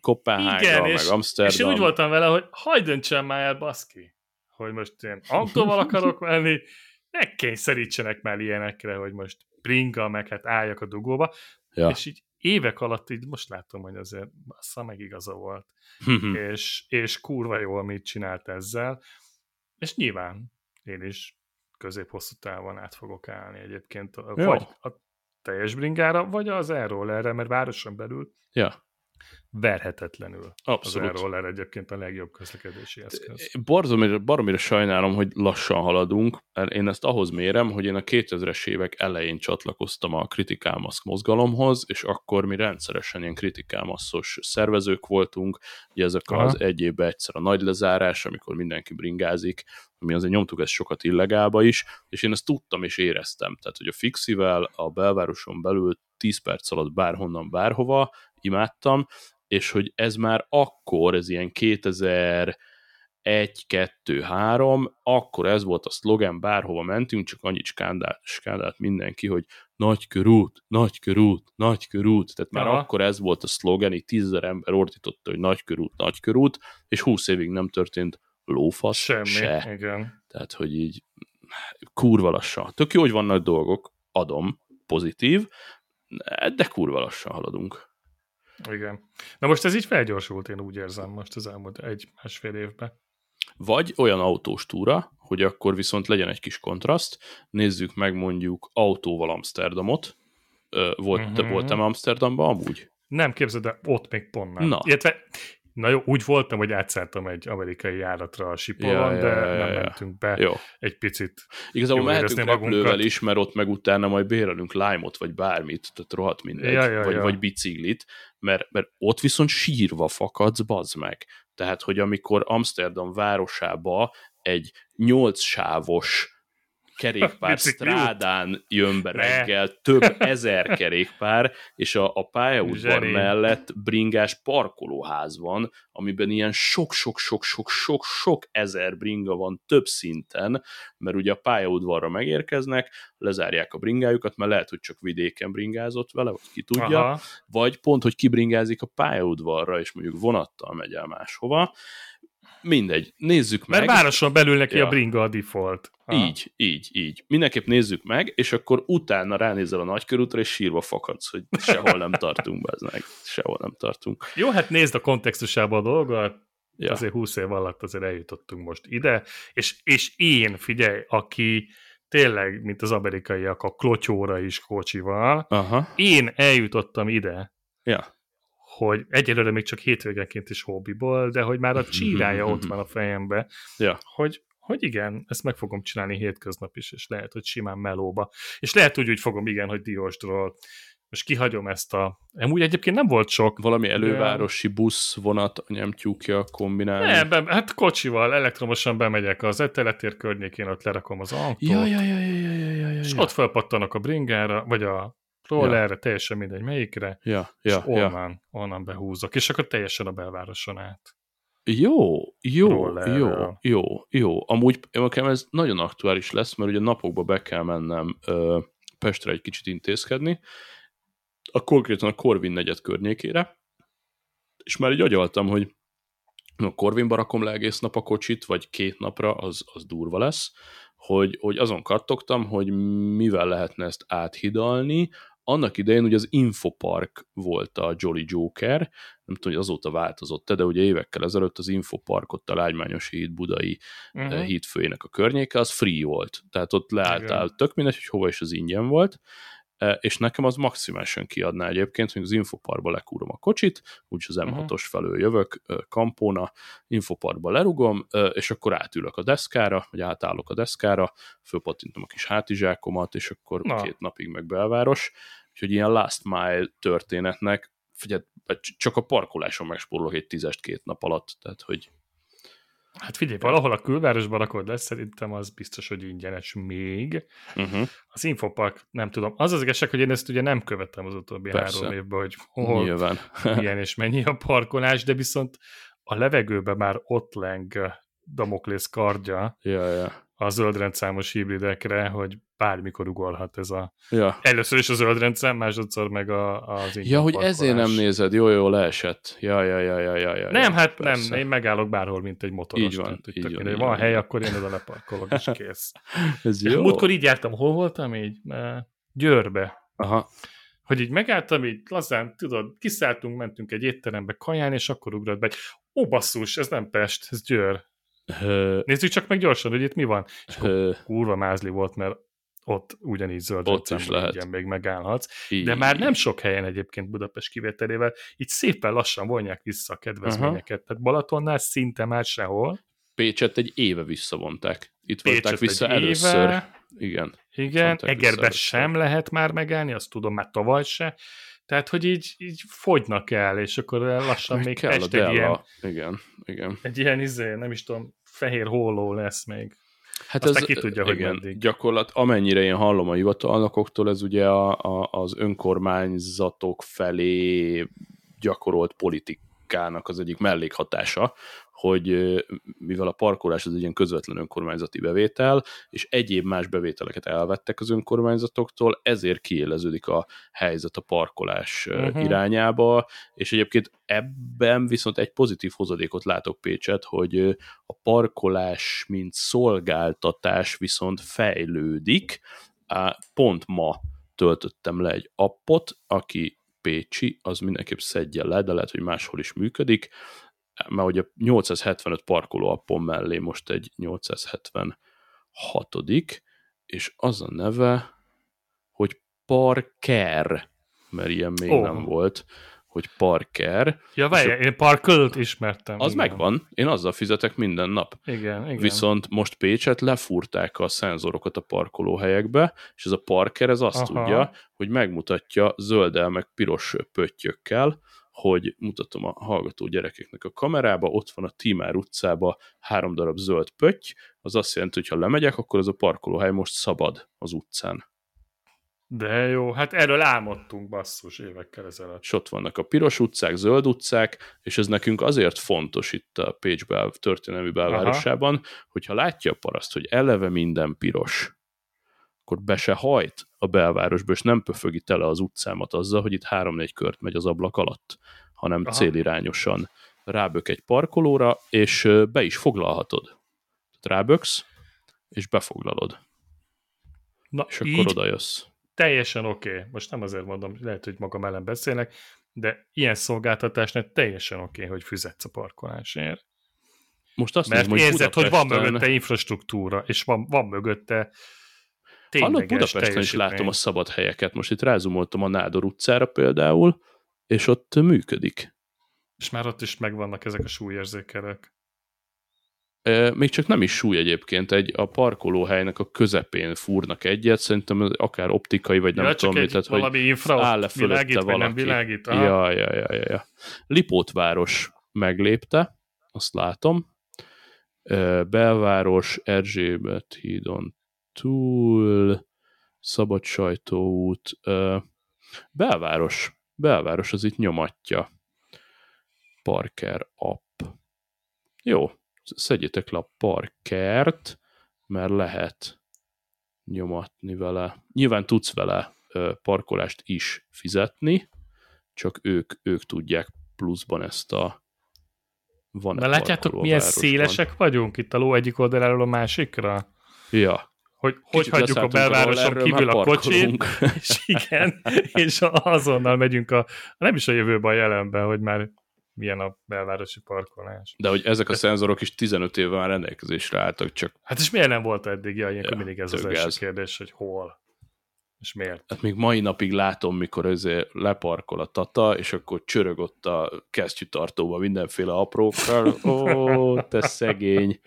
Kopenhága, meg és, Amsterdam. és én úgy voltam vele, hogy hagyd döntsem már el, baszki, hogy most én autóval akarok menni, ne kényszerítsenek már ilyenekre, hogy most bringa, meg hát álljak a dugóba, Ja. és így évek alatt így most látom, hogy azért bassza meg igaza volt, Mhm. és, és kurva jó, amit csinált ezzel, és nyilván én is közép-hosszú távon át fogok állni egyébként, a- Jó. vagy a teljes bringára, vagy az erre, mert városon belül ja, verhetetlenül. abszolút. Az e-roller egyébként a legjobb közlekedési eszköz. Baromira, baromira sajnálom, hogy lassan haladunk. Én ezt ahhoz mérem, hogy én a 2000-es évek elején csatlakoztam a Critical Mass mozgalomhoz, és akkor mi rendszeresen ilyen Critical Massos szervezők voltunk, ugye ezek Aha. az egy évben egyszer a nagy lezárás, amikor mindenki bringázik, mi azért nyomtuk ezt sokat illegálba is, és én ezt tudtam és éreztem. Tehát, hogy a Fixivel a belvároson belül 10 perc alatt bárhonnan, bárhova imádtam, és hogy ez már akkor, ez ilyen 2000 1, 2, 3, akkor ez volt a szlogen, bárhova mentünk, csak annyit skandált, skandált mindenki, hogy nagy körút, nagy körút, nagy körút, tehát már Aha. akkor ez volt a szlogen, így tízezer ember ordította, hogy nagy körút, nagy körút, és 20 évig nem történt lófasz Semmi, se. igen. Tehát, hogy így kurva lassan. Tök jó, hogy vannak dolgok, adom, pozitív, de kurva lassan haladunk. Igen. Na most ez így felgyorsult, én úgy érzem most az elmúlt egy-másfél évben. Vagy olyan autós túra, hogy akkor viszont legyen egy kis kontraszt, nézzük meg mondjuk autóval Amsterdamot. Volt, uh-huh. Voltam Amsterdamban amúgy? Nem képzeld, de ott még pont nem. Na. Illetve, na jó, úgy voltam, hogy átszálltam egy amerikai járatra a Sipolon, Ja, de ja, ja, nem ja. mentünk be Jó. egy picit. Igazából mehetünk repülővel magunkat. is, mert ott meg utána majd bérelünk lime vagy bármit, tehát rohadt mindegy, Ja, ja, vagy, ja. vagy biciklit, mert, mert ott viszont sírva fakadsz, bazd meg. Tehát, hogy amikor Amsterdam városába egy nyolc sávos kerékpár strádán jön be Ne. reggel, több ezer kerékpár, és a, a pályaudvar mellett bringás parkolóház van, amiben ilyen sok-sok-sok-sok-sok-sok ezer bringa van több szinten, mert ugye a pályaudvarra megérkeznek, lezárják a bringájukat, mert lehet, hogy csak vidéken bringázott vele, vagy ki tudja, Aha. vagy pont, hogy kibringázik a pályaudvarra, és mondjuk vonattal megy el máshova. Mindegy, nézzük Mert meg. városon belül neki Ja. a bringa a default. Ha. Így, így, így. Mindenképp nézzük meg, és akkor utána ránézel a nagykörútra, és sírva fakadsz, hogy sehol nem tartunk, be meg. Sehol nem tartunk. Jó, hát nézd a kontextusába a dolgot, ja. azért 20 év alatt azért eljutottunk most ide, és, és én, figyelj, aki tényleg, mint az amerikaiak, a klotyóra is kocsival, Aha. én eljutottam ide, Ja. Hogy egyelőre még csak hétvégenként is hobbiból, de hogy már a csírája ott van a fejembe, Ja. hogy, hogy igen, ezt meg fogom csinálni hétköznap is, és lehet, hogy simán melóba. És lehet úgy, úgy fogom, igen, hogy Diósdról. Most kihagyom ezt a... Amúgy egyébként nem volt sok. Valami elővárosi busz, vonat, anyám kombinálni. Nem, be, hát kocsival, elektromosan bemegyek az eteletér környékén, ott lerakom az autót, Ja, ja, ja, ja, ja, ja, ja, ja. és ott felpattanok a bringára, vagy a rollerre, teljesen mindegy melyikre, Ja, és ja, ja. onnan, onnan behúzok, és akkor teljesen a belvároson át. Jó, jó, Rollerrel. jó, jó, jó. Amúgy nekem ez nagyon aktuális lesz, mert ugye napokba be kell mennem ö, Pestre egy kicsit intézkedni, a konkrétan a Corvin negyed környékére, és már így agyaltam, hogy a Corvinba rakom le egész nap a kocsit, vagy két napra, az, az durva lesz, hogy, hogy azon kattogtam, hogy mivel lehetne ezt áthidalni, annak idején ugye az Infopark volt a Jolly Joker, nem tudom, hogy azóta változott de ugye évekkel ezelőtt az Infopark ott a Lágymányosi híd budai Uh-huh. hídfőjének a környéke, az free volt. Tehát ott leálltál, Igen. tök mindegy, hogy hova is az ingyen volt, Eh, és nekem az maximálisan kiadná egyébként, hogy az Infoparkba lekúrom a kocsit, úgyis az Mhm. M6-os felől jövök, eh, Kampóna, Infoparkba lerugom, eh, és akkor átülök a deszkára, vagy átállok a deszkára, fölpattintom a kis hátizsákomat, és akkor. Na. két napig meg belváros. Úgyhogy ilyen last mile történetnek, figyelj, csak a parkoláson megspórolok egy tízest két nap alatt, tehát hogy Hát figyelj, valahol a külvárosban rakod lesz, szerintem az biztos, hogy ingyenes még. Uh-huh. Az Infopark, nem tudom. Az az igazság, hogy én ezt ugye nem követtem az utóbbi Persze. három évben, hogy hol, Nyilván. milyen és mennyi a parkolás, de viszont a levegőben már ott leng Damoklész kardja ja, ja. A zöldrendszámos hibridekre, hogy bármikor ugorhat ez a... Ja. Először is a zöldrendszám, másodszor meg a, az ja, hogy ingyen ezért nem parkolás. nézed. Jó, jó, leesett. Ja, ja, ja, ja, ja, ja. Nem, ja, hát persze. nem, én megállok bárhol, mint egy motoros. Így van, tehát, így tök van, így van van. hely, akkor én oda leparkolok, és kész. Ez jó. múltkor így jártam, hol voltam így? Eh, Győrbe. Aha. Hogy így megálltam, így lazán, tudod, kiszálltunk, mentünk egy étterembe kaján, és akkor ugrott be, ó basszus, ez nem Pest, ez Győr. Ö, Nézzük csak meg gyorsan, hogy itt mi van. És akkor ö, kurva mázli volt, mert ott ugyanígy zöld Ott is lehet. Igen, még megállhatsz. így. De már nem sok helyen egyébként Budapest kivételével, így szépen lassan vonják vissza a kedvezményeket. Tehát Balatonnál szinte már sehol. Pécset egy éve visszavonták. Itt Pécset vonták vissza egy először. éve. Igen. Igen, Egerbe sem lehet már megállni, azt tudom, már tavaly se. Tehát, hogy így, így fogynak el, és akkor lassan Meg még kell este egy ilyen, Della. Igen, igen. egy ilyen izé, nem is tudom, fehér holló lesz még. Hát Aztán ki tudja, hogy igen, meddig. gyakorlat, amennyire én hallom a hivatalnokoktól, ez ugye a, a, az önkormányzatok felé gyakorolt politikának az egyik mellékhatása, hogy mivel a parkolás az egy ilyen közvetlen önkormányzati bevétel, és egyéb más bevételeket elvettek az önkormányzatoktól, ezért kiéleződik a helyzet a parkolás uh-huh. irányába, és egyébként ebben viszont egy pozitív hozadékot látok Pécset, hogy a parkolás, mint szolgáltatás viszont fejlődik. Pont ma töltöttem le egy appot, aki Pécsi, az mindenképp szedje le, de lehet, hogy máshol is működik, mert a 875 parkoló appon mellé most egy 876 és az a neve, hogy Parker, mert ilyen még oh. nem volt, hogy Parker, Ja, várjál, én Parkölt ismertem. az igen. megvan, én azzal fizetek minden nap. Igen, igen. Viszont most Pécset lefúrták a szenzorokat a parkolóhelyekbe, és ez a parker ez azt. Aha. tudja, hogy megmutatja zöldel meg piros pöttyökkel, hogy mutatom a hallgató gyerekeknek a kamerába, ott van a Timár utcába három darab zöld pötty, az azt jelenti, hogy ha lemegyek, akkor az a parkolóhely most szabad az utcán. De jó, hát erről álmodtunk basszus évekkel ezelőtt. És ott vannak a piros utcák, zöld utcák, és ez nekünk azért fontos itt a Pécs bel, történelmi belvárosában, Aha. hogyha látja a paraszt, hogy eleve minden piros, akkor be se hajt a belvárosba, és nem pöfögi tele az utcámat azzal, hogy itt három-négy kört megy az ablak alatt, hanem Aha. Célirányosan rábök egy parkolóra, és be is foglalhatod. Ráböksz, és befoglalod, Na, és akkor így oda jössz. teljesen oké. Okay. Most nem azért mondom, lehet, hogy magam ellen beszélek, de ilyen szolgáltatásnál teljesen oké, okay, hogy fizetsz a parkolásért. Most azt Mert nézem, érzed, hogy van Budapesten- mögötte infrastruktúra, és van, van mögötte Tényleges Budapesten is látom a szabad helyeket. Most itt rázumoltam a Nádor utcára például, és ott működik. És már ott is megvannak ezek a súlyérzékelők. Még csak nem is súly egyébként, egy a parkolóhelynek a közepén fúrnak egyet, szerintem ez akár optikai, vagy nem ja, tudom csak mit, egy tehát hogy valami infra, áll-e ott világít, vagy nem valaki. világít. Aha. Ja, ja, ja, ja, ja. Lipótváros meglépte, azt látom. Belváros, Erzsébet hídon túl, Szabad sajtóút, Belváros, Belváros az itt nyomatja. Parker app. Jó, szedjétek le a Parkert, mert lehet nyomatni vele. Nyilván tudsz vele parkolást is fizetni, csak ők, ők tudják pluszban ezt a van De látjátok, milyen szélesek vagyunk itt a ló egyik oldaláról a másikra? Ja. Hogy hogy Kicsit hagyjuk a belvároson rollerről, kívül a kocsit, és igen, és azonnal megyünk a, nem is a jövőben, a jelenben, hogy már milyen a belvárosi parkolás. De hogy ezek a szenzorok is 15 éve már rendelkezésre álltak, csak Hát és miért nem volt eddig? Ja, ilyenkor Ja, mindig ez az első gáz. kérdés, hogy hol. És miért? hát még mai napig látom, mikor ezért leparkol a tata, és akkor csörög ott a kesztyűtartóba mindenféle aprókkal. Ó, te szegény.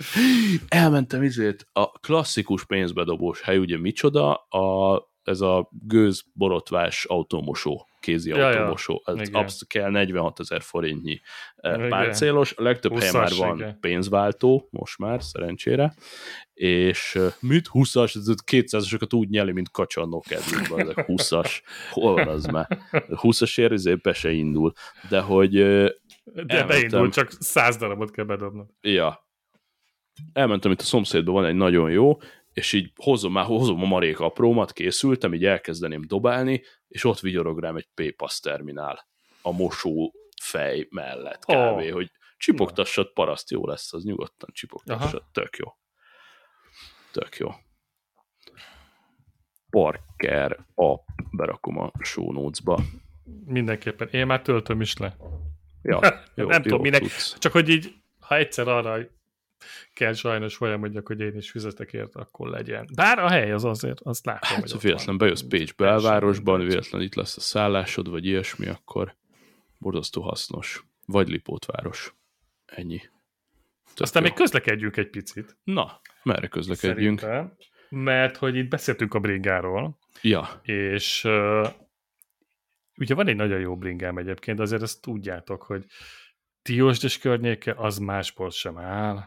Elmentem izét, a klasszikus pénzbedobós hely, ugye micsoda? A, ez a gőz borotvás automosó. kézi Ja, ja. automosó. Ez Igen. absz- kell 46 ezer forintnyi eh, Igen. A legtöbb helyen már 20-as, van igen. pénzváltó, most már, szerencsére. És eh, mit 20-as, ez 200-asokat úgy nyeli, mint kacsa a nokedlikben, ezek 20-as. Hol van az már? 20-as ér, ezért be se indul. De hogy eh, De Elmentem. beindul, csak száz darabot kell bedobnod. Ja. Elmentem itt a szomszédban, van egy nagyon jó, és így hozom, már hozom a marék aprómat, készültem, így elkezdeném dobálni, és ott vigyorog rám egy PayPass terminál a mosó fej mellett. Ó. Oh. hogy csipogtassad, paraszt jó lesz, az nyugodtan csipogtassad, Aha. tök jó. Tök jó. Parker app, berakom a show notes-ba. Mindenképpen. Én már töltöm is le. Ja, jó, Nem jó tudom, minek- tudsz. Csak hogy így, ha egyszer arra kell sajnos folyamodjak, hogy én is fizetek érte, akkor legyen. Bár a hely az azért, azt látom, Hát, hogy véletlen bejössz Pécs belvárosban, véletlen itt lesz a szállásod, vagy ilyesmi, akkor borzasztó hasznos. Vagy Lipótváros. Ennyi. Tök Aztán jó. még közlekedjünk egy picit. Na, merre közlekedjünk? Szerintem. Mert hogy itt beszéltünk a bringáról, Ja, és uh, ugye van egy nagyon jó bringám egyébként, azért ezt tudjátok, hogy Tiósdes környéke az másból sem áll,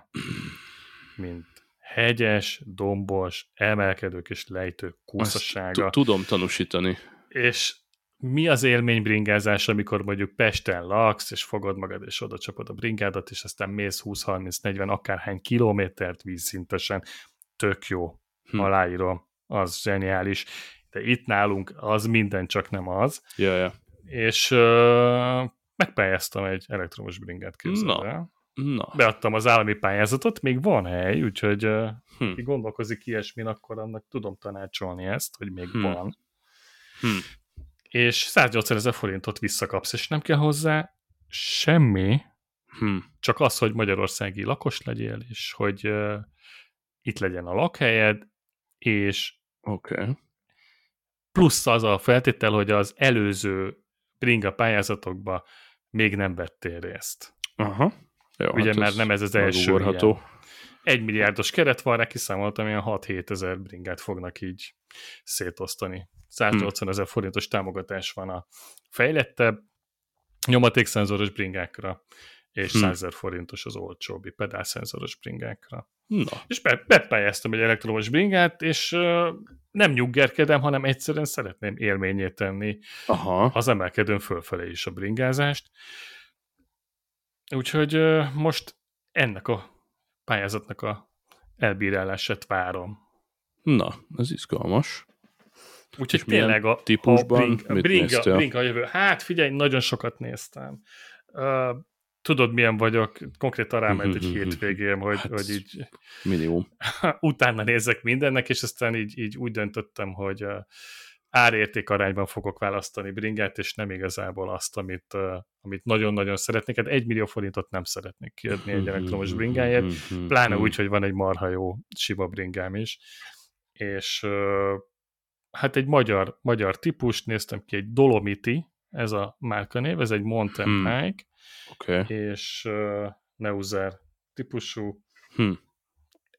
mint hegyes, dombos, emelkedők és lejtők kuszassága. tu- tudom tanúsítani. És mi az élmény bringázás, amikor mondjuk Pesten laksz, és fogod magad, és oda csapod a bringádat, és aztán mész 20-30-40 akárhány kilométert vízszintesen. Tök jó. Hm. Aláírom. Az zseniális. De itt nálunk az minden, csak nem az. Ja, ja. És uh, megpályáztam egy elektromos bringát, képzeld Na. el. Na, Beadtam az állami pályázatot, még van hely, úgyhogy uh, hm. ki gondolkozik ilyesmin, akkor annak tudom tanácsolni ezt, hogy még Hm. van Hm. és 180 ezer forintot visszakapsz, és nem kell hozzá semmi, Hm. csak az, hogy magyarországi lakos legyél, és hogy uh, itt legyen a lakhelyed, és. Okay. plusz az a feltétel, hogy az előző bringa pályázatokba még nem vettél részt. Aha. Jó, Ugye hát már nem ez az első megugorható. ilyen. Egy milliárdos keret van, rá kiszámoltam, ilyen 6-7 ezer bringát fognak így szétosztani. 180 ezer forintos támogatás van a fejlettebb nyomatékszenzoros bringákra, és Hm. 100 ezer forintos az olcsóbbi pedálszenzoros bringákra. Na, És be, bepályáztam egy elektromos bringát, és uh, nem nyuggerkedem, hanem egyszerűen szeretném élményé tenni aha. az emelkedőn fölfelé is a bringázást. Úgyhogy uh, most ennek a pályázatnak a elbírálását várom. Na, ez izgalmas. Úgyhogy És tényleg a, típusban a bring, mit bringa, néztél? bringa a jövő. Hát figyelj, nagyon sokat néztem. Uh, tudod, milyen vagyok, konkrétan ráment egy hétvégém, hogy, Hát, hogy így Minimum. utána nézek mindennek, és aztán így, így úgy döntöttem, hogy árérték arányban fogok választani bringát, és nem igazából azt, amit, amit nagyon-nagyon szeretnék. Hát egy millió forintot nem szeretnék kiadni egy elektromos bringáért, pláne úgy, hogy van egy marha jó sima bringám is. És hát egy magyar, magyar típust néztem ki, egy Dolomiti, ez a márkanév, ez egy mountain Hmm. bike, Oké. Okay. és uh, Neuser típusú, Hm.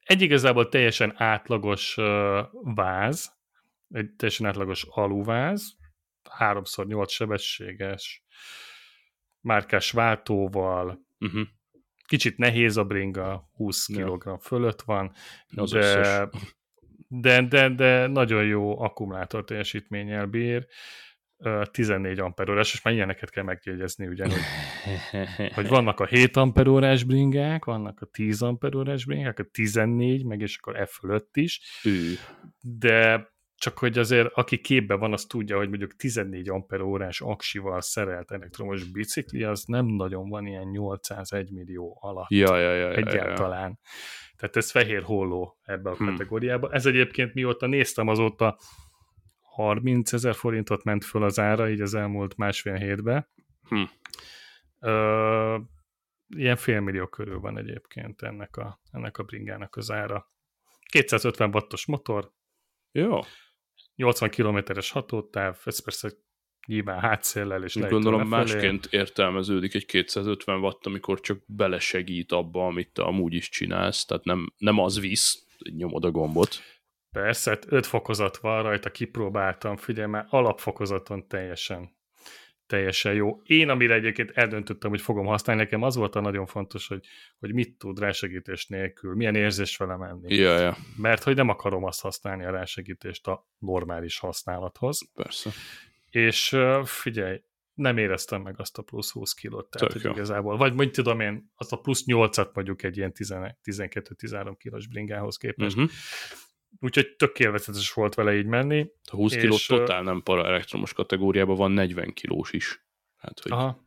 egy igazából teljesen átlagos uh, váz, egy teljesen átlagos aluváz, 3x8 sebességes, márkás váltóval, Uh-huh. kicsit nehéz a bringa, 20 Ja. kg fölött van, de, összes. de, de, de nagyon jó akkumulátor teljesítménnyel bír, 14 amperórás, és már ilyeneket kell megjegyezni, ugye, hogy, vannak a 7 amperórás bringák, vannak a 10 amperórás bringák, a 14, meg és akkor e fölött is, Ő. de csak hogy azért, aki képbe van, az tudja, hogy mondjuk 14 amperórás aksival szerelt elektromos bicikli, az nem nagyon van ilyen 801 millió alatt Ja, ja, ja, ja, ja. egyáltalán. Tehát ez fehér holló ebbe a Hmm. kategóriába. Ez egyébként mióta néztem, azóta 30 ezer forintot ment föl az ára, így az elmúlt másfél hétben. Hm. Ö, ilyen félmillió körül van egyébként ennek a, ennek a bringának az ára. 250 wattos motor, Jó. 80 kilométeres hatótáv, ez persze nyilván hátszéllel és Gondolom lefelé. másként értelmeződik egy 250 watt, amikor csak belesegít abba, amit te amúgy is csinálsz, tehát nem, nem az visz, nyomod a gombot. Persze, hát öt fokozat van rajta, kipróbáltam, figyelj már, alapfokozaton teljesen teljesen jó. Én, amire egyébként eldöntöttem, hogy fogom használni, nekem az volt a nagyon fontos, hogy, hogy mit tud rásegítés nélkül, milyen érzés vele menni. Ja, ja. Mert hogy nem akarom azt használni a rásegítést a normális használathoz. Persze. És figyelj, nem éreztem meg azt a plusz 20 kilót, tehát Tök hogy jó. igazából, vagy mondjuk tudom én, azt a plusz 8-at mondjuk egy ilyen 12-13 kilós bringához képest. Uh-huh. Úgyhogy tök élvezetes volt vele így menni. A 20 És, kiló ö, totál nem para elektromos kategóriában van 40 kilós is. Hát, hogy Aha.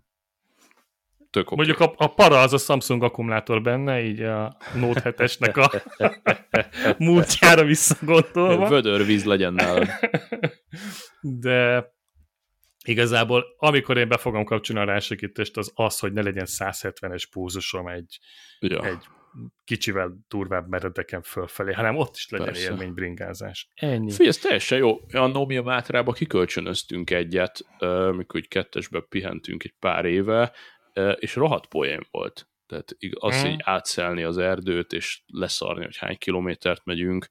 tök oké. Mondjuk a, a para az a Samsung akkumulátor benne, így a Note 7-esnek a múltjára visszagondolva. Vödörvíz legyen nálad. De igazából, amikor én be fogom kapcsolni a rásegítést, az az, hogy ne legyen 170-es púzusom egy, Ja. egy kicsivel durvább meredeken fölfelé, hanem ott is legyen Persze. élménybringázás. Ennyi. Figyelj, ez teljesen jó. A Nomia Mátrába kikölcsönöztünk egyet, mikor úgy kettesbe pihentünk egy pár éve, és rohadt poén volt. Tehát az, Mm. hogy átszelni az erdőt, és leszarni, hogy hány kilométert megyünk,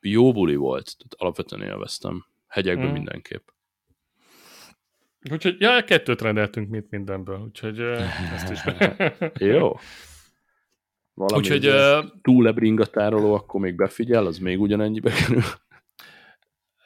jó buli volt. Tehát alapvetően élveztem. Hegyekben Mm. mindenképp. Úgyhogy, ja, kettőt rendeltünk mint mindenből, úgyhogy ezt is. Jó. Valami úgyhogy ez a ö, túlebringatároló, akkor még befigyel, az még ugyanennyibe kerül.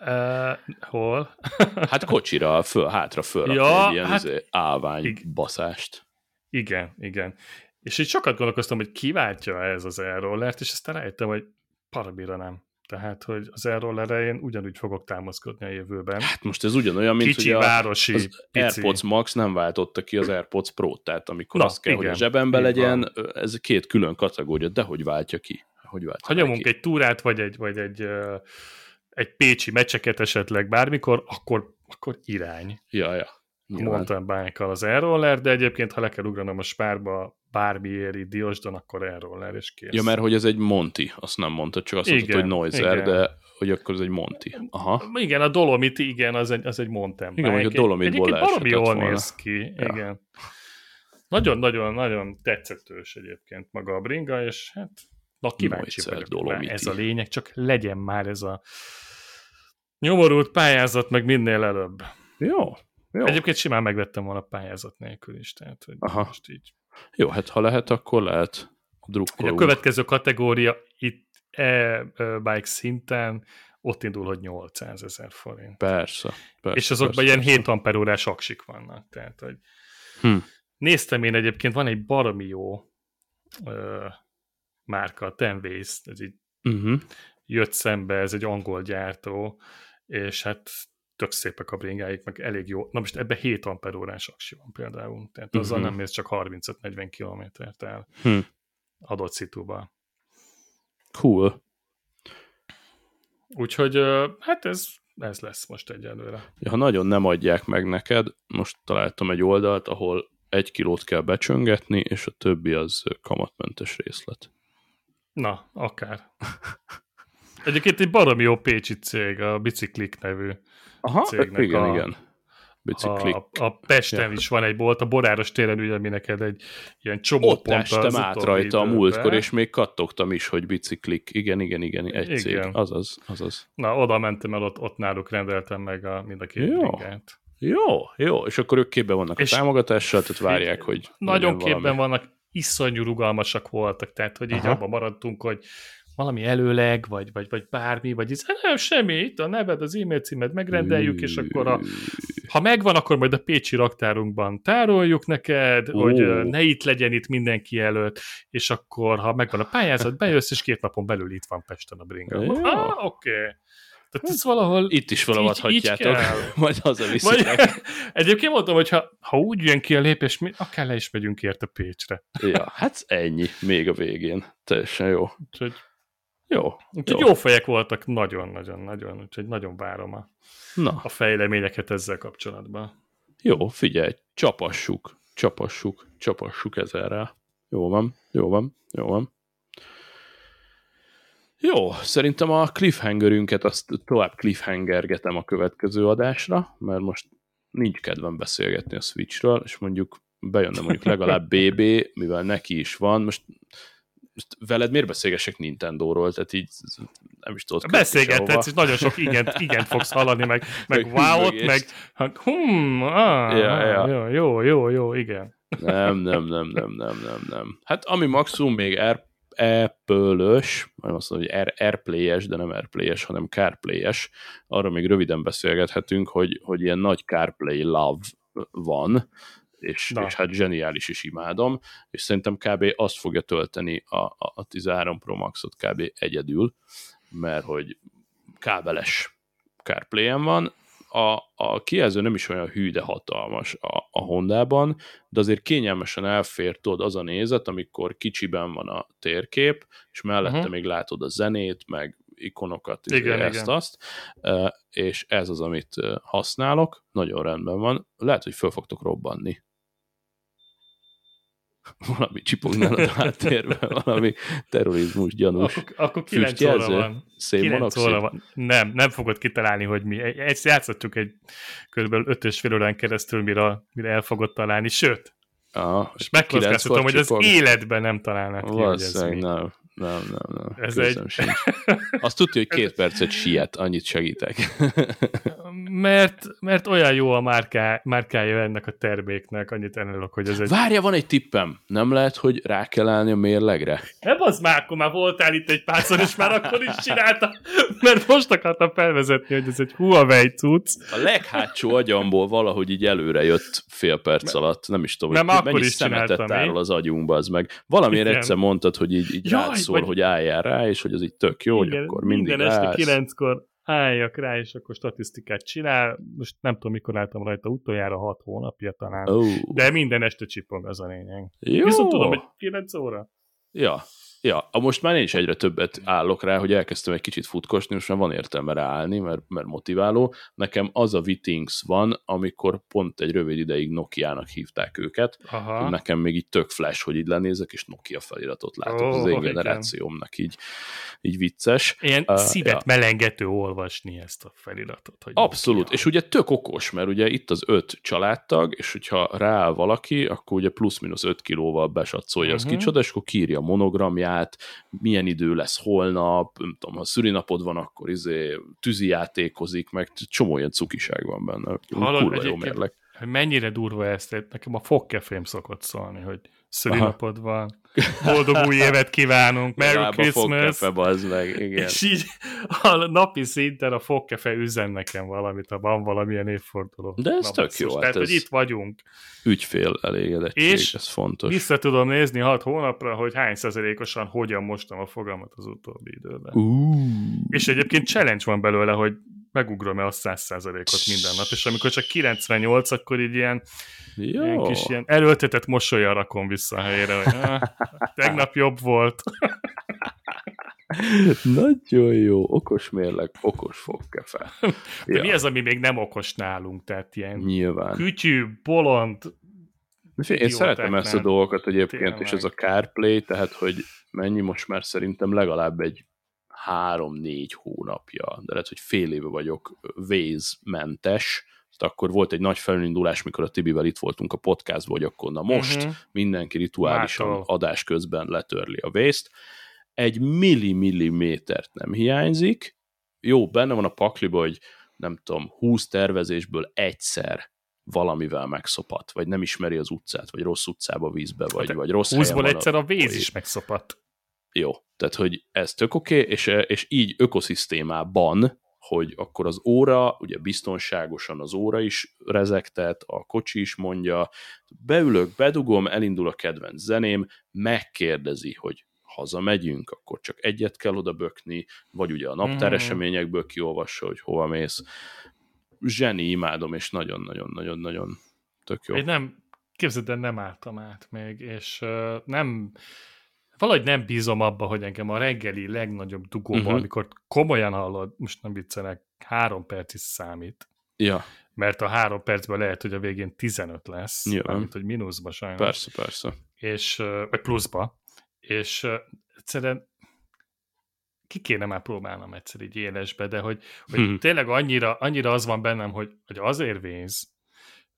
ö, hol? Hát kocsira, föl, hátra fölrakni Ja, egy ilyen hát- hát, állvány ig- baszást. Igen, igen. És így sokat gondolkoztam, hogy kiváltja ez az elrollert, és aztán rájöttem, hogy parabira nem. Tehát, hogy az elrollerre én ugyanúgy fogok támaszkodni a jövőben. Hát most ez ugyanolyan, mint Kicsi, hogy a, városi, az pici. AirPods Max nem váltotta ki az AirPods Pro-t, tehát amikor Na, azt kell, hogy igen, a zsebembe legyen, ez két külön kategória, de hogy váltja ki? Hogy váltja Ha nyomunk ki? egy túrát, vagy egy, vagy egy, egy pécsi mecseket esetleg bármikor, akkor, akkor irány. Ja, ja. Nyilván. Mountain bike az airroller, de egyébként, ha le kell ugranom a spárba itt Diósdon, akkor airroller, és kész. Ja, mert hogy ez egy Monty, azt nem mondta, csak azt Igen, mondta, hogy Noiser, igen. de hogy akkor ez egy Monty. Aha. Igen, a Dolomiti, igen, az egy, az egy mountain Igen, mondjuk a Dolomitból Egyébként leeshetett jól volna. néz ki, Ja. igen. Nagyon-nagyon-nagyon tetszetős egyébként maga a bringa, és hát na kíváncsi Noiser vagyok. Dolomiti. Ez a lényeg, csak legyen már ez a nyomorult pályázat, meg minél előbb. Jó. Jó. Egyébként simán megvettem volna pályázat nélkül is, tehát hogy Aha. most így. Jó, hát ha lehet, akkor lehet Hogy a drukkolunk. következő kategória itt e-bike szinten ott indul, hogy 800 ezer forint. Persze, persze. és azokban persze, ilyen persze. 7 amperórás aksik vannak. Tehát, hogy Hm. néztem én egyébként, van egy baromi jó ö, márka, Tenways, ez így Uh-huh. jött szembe, ez egy angol gyártó, és hát tök szépek a bringáik, meg elég jó. Na most ebbe 7 amperórás aksi van például, tehát azzal Mhm. nem mész csak 35-40 kilométert el Hm. adott szituba. Cool. Úgyhogy hát ez, ez lesz most egyelőre. Ja, ha nagyon nem adják meg neked, most találtam egy oldalt, ahol egy kilót kell becsöngetni, és a többi az kamatmentes részlet. Na, akár. Egyébként egy baromi jó pécsi cég, a Biciklik nevű Aha, cégnek igen, a- igen. Biciklik. A, a Pesten Ja. is van egy bolt, a Boráros téren ugye, ami neked egy ilyen csomó Ott pont estem át rajta a múltkor, és még kattogtam is, hogy biciklik. Igen, igen, igen, egy Igen. cég. Azaz, azaz. Na, oda mentem el, ott, ott náluk rendeltem meg a, mind a két Jó. bringát. Jó, jó, és akkor ők képben vannak És- a támogatással, tehát várják, hogy Nagyon képben valami. vannak, iszonyú rugalmasak voltak, tehát hogy így Aha. abban maradtunk, hogy valami előleg, vagy, vagy, vagy bármi, vagy ez, nem, semmi, itt a neved, az e-mail címed megrendeljük, és akkor a, ha megvan, akkor majd a Pécsi raktárunkban tároljuk neked, Ó. hogy ne itt legyen itt mindenki előtt, és akkor, ha megvan a pályázat, bejössz, és két napon belül itt van Pesten a bringa. Ah, oké. Okay. Tehát ez valahol... Itt is kell. majd hazaviszitek. egyébként mondtam, hogy ha, ha úgy jön ki a lépés, mi, akár le is megyünk érte Pécsre. ja, hát ennyi, még a végén. Teljesen jó. Úgyhogy, Jó. úgyhogy jó. jó fejek voltak, nagyon-nagyon-nagyon, úgyhogy nagyon várom a, Na, a fejleményeket ezzel kapcsolatban. jó, figyelj, csapassuk, csapassuk, csapassuk ezerrel. Jó van, jó van, jó van. Jó, szerintem a cliffhangerünket azt tovább cliffhangergetem a következő adásra, mert most nincs kedvem beszélgetni a Switchről, és mondjuk bejönne mondjuk legalább BB, mivel neki is van. Most, veled miért beszélgessek Nintendo-ról? Tehát így nem is tudod. Beszélgethetsz, és nagyon sok igent, igent fogsz hallani, meg, meg, meg wow meg hum, ah, ja, ja. Jó, jó, jó, jó, igen. Nem, nem, nem, nem, nem, nem, nem. Hát ami maximum még R Apple-ös, nem azt mondom, hogy Airplay-es, de nem Airplay-es, hanem CarPlay-es, arra még röviden beszélgethetünk, hogy, hogy ilyen nagy CarPlay love van, és, és hát zseniális is imádom, és szerintem kb. azt fogja tölteni a, a, a 13 Pro Max-ot kb. egyedül, mert hogy kábeles CarPlay-en van, a, a kijelző nem is olyan hű, de hatalmas a, a Hondában, de azért kényelmesen elfér, tudod, az a nézet, amikor kicsiben van a térkép, és mellette uh-huh. még látod a zenét, meg ikonokat, igen, ezt-azt, és ez az, amit használok, nagyon rendben van. Lehet, hogy föl fogtok robbanni valami csipog a háttérben, valami terrorizmus gyanús. Akkor, akkor 9 óra van. 9 óra van. Nem, nem fogod kitalálni, hogy mi. Ezt játszottuk egy kb. 5 és fél órán keresztül, mire, mire el fogod találni, sőt, Aha, és megkockáztatom, hogy az életben nem találnak ki, hogy ez mi. Nem. Nem, nem, nem. Ez egy... sincs. Azt tudja, hogy két percet siet, annyit segítek. mert, mert olyan jó a márká, márkája ennek a terméknek, annyit elnök, hogy ez egy... Várja, van egy tippem. Nem lehet, hogy rá kell állni a mérlegre? Nem az már, akkor már voltál itt egy párszor, és már akkor is csinálta, mert most akartam felvezetni, hogy ez egy Huawei cucc. A leghátsó agyamból valahogy így előre jött fél perc alatt, nem is tudom, nem, hogy akkor mennyi is szemetet tárol az agyunkba, az meg. Valamiért egyszer mondtad, hogy így, így Jaj, szól, vagy... hogy álljál rá, és hogy az így tök jó, Igen, hogy akkor mindig Minden este kilenckor álljak rá, és akkor statisztikát csinál. Most nem tudom, mikor álltam rajta, utoljára hat hónapja talán. Oh. De minden este csipog az a lényeg. Jó. Viszont tudom, hogy 9 óra. Ja, Ja, a most már én is egyre többet állok rá, hogy elkezdtem egy kicsit futkosni, most már van értelme ráállni, mert, mert motiváló. Nekem az a Witings van, amikor pont egy rövid ideig Nokia-nak hívták őket. Aha. Nekem még így tök flash, hogy így lenézek, és Nokia feliratot látok. Oh, az én generációmnak így, így vicces. Ilyen uh, szívet ja. melengető olvasni ezt a feliratot. Hogy Abszolút, Nokia. és ugye tök okos, mert ugye itt az öt családtag, és hogyha rááll valaki, akkor ugye plusz-minusz öt kilóval besatszolja uh-huh. az kicsoda, és akkor kírja a monogramját, órát, milyen idő lesz holnap, nem tudom, ha szülinapod van, akkor izé tűzi játékozik, meg csomó ilyen cukiság van benne. Hallod, Kurva jó mérlek. Mennyire durva ezt, nekem a fogkefém szokott szólni, hogy szülinapod van, boldog új évet kívánunk, Merry Christmas. A az meg, igen. És így a napi szinten a fogkefe üzen nekem valamit, ha van valamilyen évforduló. De ez tök jó. Tehát, hát hogy itt vagyunk. Ügyfél elégedettség, és ez fontos. vissza tudom nézni hat hónapra, hogy hány százalékosan hogyan mostam a fogamat az utóbbi időben. Uh. És egyébként challenge van belőle, hogy megugrom-e a 100%-ot minden nap, és amikor csak 98, akkor így ilyen, Jó. ilyen kis ilyen erőltetett mosolya rakom vissza a helyére, hogy ah, tegnap jobb volt. Nagyon jó, okos mérleg, okos fogkefe. De ja. mi az, ami még nem okos nálunk? Tehát ilyen Nyilván. kütyű, bolond, én szeretem ezt a dolgokat egyébként, Tényleg. és ez a CarPlay, tehát hogy mennyi most már szerintem legalább egy három-négy hónapja, de lehet, hogy fél éve vagyok vészmentes, akkor volt egy nagy felindulás, mikor a Tibivel itt voltunk a podcastban, hogy akkor na most uh-huh. mindenki rituálisan Látol. adás közben letörli a vészt. Egy milli-millimétert nem hiányzik. Jó, benne van a pakliba, hogy nem tudom, 20 tervezésből egyszer valamivel megszopat, vagy nem ismeri az utcát, vagy rossz utcába vízbe, vagy, hát vagy rossz 20-ból egyszer a víz is megszopat. Jó, tehát hogy ez tök oké, okay, és, és így ökoszisztémában, hogy akkor az óra, ugye biztonságosan az óra is rezektet, a kocsi is mondja, beülök, bedugom, elindul a kedvenc zeném, megkérdezi, hogy hazamegyünk, akkor csak egyet kell oda bökni, vagy ugye a naptár mm. eseményekből kiolvassa, hogy hova mész. Zseni, imádom, és nagyon-nagyon-nagyon-nagyon tök jó. Én nem, képzeld, de nem álltam át még, és uh, nem valahogy nem bízom abba, hogy engem a reggeli legnagyobb dugóban, uh-huh. amikor komolyan hallod, most nem viccelek, három perc is számít. Ja. Mert a három percben lehet, hogy a végén 15 lesz, Nyilván. mint hogy mínuszba sajnos. Persze, persze. És, vagy pluszba. És egyszerűen ki kéne már próbálnom egyszer így élesbe, de hogy, hogy hmm. tényleg annyira, annyira az van bennem, hogy, hogy azért vész,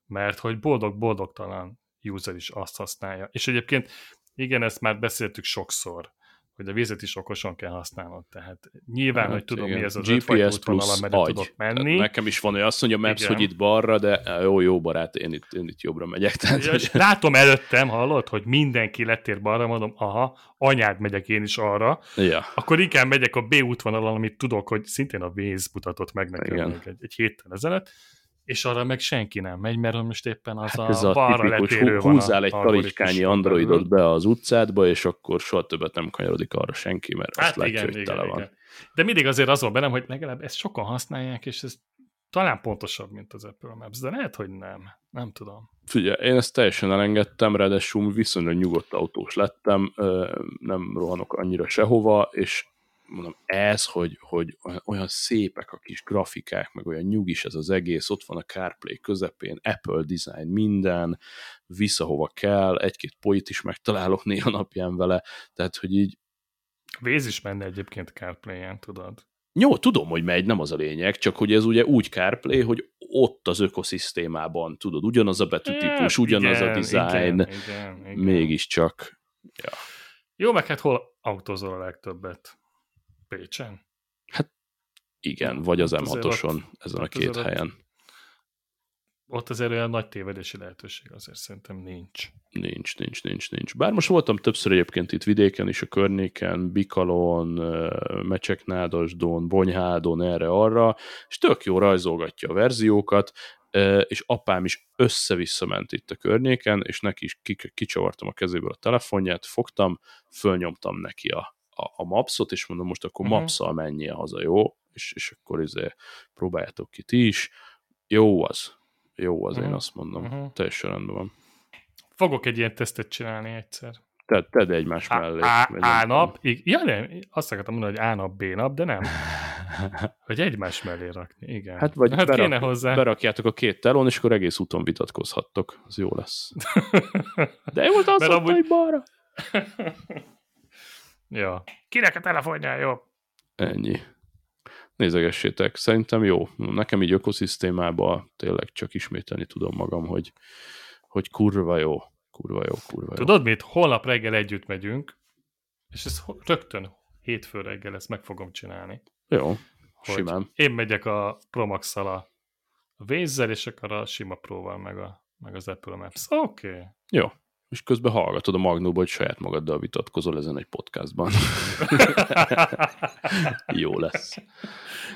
mert hogy boldog-boldogtalan user is azt használja. És egyébként igen, ezt már beszéltük sokszor, hogy a vizet is okosan kell használnod. Tehát nyilván, hát, hogy tudom, igen. mi ez az GPS plusz amerre agy. tudok Tehát menni. Nekem is van olyan, azt mondja Maps, Igen. hogy itt balra, de jó, jó barát, én itt, én itt jobbra megyek. Tehát, Ja, hogy, látom előttem, hallod, hogy mindenki letér balra, mondom, aha, anyád megyek én is arra, ja, akkor inkább megyek a B útvonalon, amit tudok, hogy szintén a Waze mutatott meg nekem egy, egy héttel ezelőtt, és arra meg senki nem megy, mert most éppen az hát ez a, a balra letérő hú- húzzál egy talicskányi androidot be az utcádba, és akkor soha többet nem kanyarodik arra senki, mert azt Hát látja, igen, hogy igen, tele igen. van. De mindig azért az van bennem, hogy legalább ezt sokan használják, és ez talán pontosabb, mint az Apple Maps, de lehet, hogy nem. Nem tudom. Figyelj, én ezt teljesen elengedtem, ráadásul viszonylag nyugodt autós lettem, nem rohanok annyira sehova, és mondom, ez, hogy, hogy olyan- szépek a kis grafikák, meg olyan nyugis ez az egész, ott van a CarPlay közepén, Apple design, minden, vissza hova kell, egy-két poit is megtalálok néha napján vele, tehát, hogy így Waze is menne egyébként CarPlay-en, tudod? jó, tudom, hogy megy, nem az a lényeg, csak hogy ez ugye úgy CarPlay, hogy ott az ökoszisztémában, tudod, ugyanaz a betűtípus, ugyanaz a Igen, design, Igen, igen, igen. mégiscsak Jó, meg hát hol autózol a legtöbbet? Pécsen? Igen, vagy az Hát azért M6-oson, ott- ezen a két azért helyen. Ott azért olyan nagy tévedési lehetőség azért szerintem nincs. Nincs, nincs, nincs, nincs. Bár most voltam többször egyébként itt vidéken is, a környéken, Bikalon, ö, Mecseknádasdon, Bonyhádon, erre-arra, és tök jó rajzolgatja a verziókat, és apám is össze-vissza ment itt a környéken, és neki is ki- kicsavartam a kezéből a telefonját, fogtam, fölnyomtam neki a, a, a mapsot, és mondom, most akkor Mhm. mapszal menjél haza, jó? És, és akkor izé, próbáljátok ki ti is. Jó az. Jó az, én Mhm. azt mondom. Mhm. Teljesen rendben van. Fogok egy ilyen tesztet csinálni egyszer. Te, tedd egymás A, mellé. a, a nap, ja nem, azt akartam mondani, hogy A nap, B nap, de nem. Hogy egymás mellé rakni, igen. Hát vagy hát berak, kéne hozzá. berakjátok a két telón, és akkor egész úton vitatkozhattok. Az jó lesz. De jó, az Mert Mert amúgy- amúgy... balra. ja. Kinek a telefonja jó? Ennyi. Nézegessétek, szerintem jó. Nekem így ökoszisztémában tényleg csak ismételni tudom magam, hogy, hogy kurva jó, kurva jó, kurva jó. Tudod mit? Holnap reggel együtt megyünk, és ez rögtön hétfő reggel ezt meg fogom csinálni. Jó, simán. Én megyek a Promax-szal a Waze-zel, és akkor a sima próval meg, a, meg az Apple Maps. Oké. Okay. Jó. És közben hallgatod a Magnóba, hogy saját magaddal vitatkozol ezen egy podcastban. jó lesz.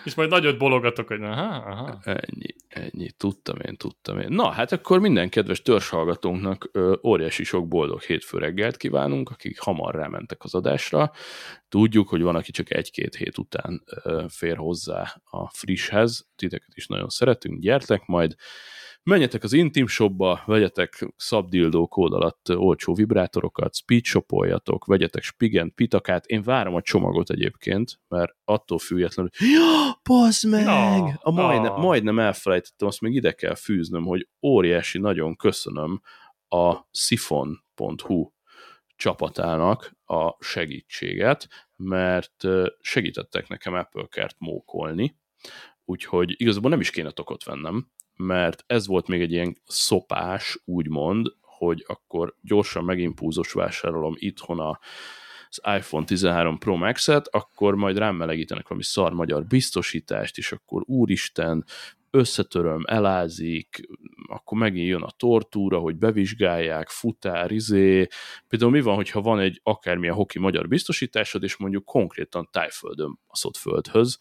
és majd nagyot bologatok, hogy aha, aha. Ennyi, ennyi. Tudtam én, tudtam én. Na, hát akkor minden kedves törzshallgatónknak ö, óriási sok boldog hétfő reggelt kívánunk, akik hamar rámentek az adásra. Tudjuk, hogy van, aki csak egy-két hét után ö, fér hozzá a frisshez. Titeket is nagyon szeretünk, gyertek majd. Menjetek az Intim Shopba, vegyetek szabdildó kód alatt olcsó vibrátorokat, speedshopoljatok, vegyetek spigent, pitakát. Én várom a csomagot egyébként, mert attól függetlenül, ja, bazd meg! A majdnem, na. majdnem elfelejtettem, azt még ide kell fűznöm, hogy óriási nagyon köszönöm a sifon.hu csapatának a segítséget, mert segítettek nekem Apple Care-t mókolni, úgyhogy igazából nem is kéne tokot vennem, mert ez volt még egy ilyen szopás, úgymond, hogy akkor gyorsan megimpúzos vásárolom itthon a, az iPhone 13 Pro Max-et, akkor majd rám melegítenek valami szar magyar biztosítást, és akkor úristen, összetöröm, elázik, akkor megint jön a tortúra, hogy bevizsgálják, futár, izé. Például mi van, hogyha van egy akármilyen hoki magyar biztosításod, és mondjuk konkrétan tájföldön baszott földhöz,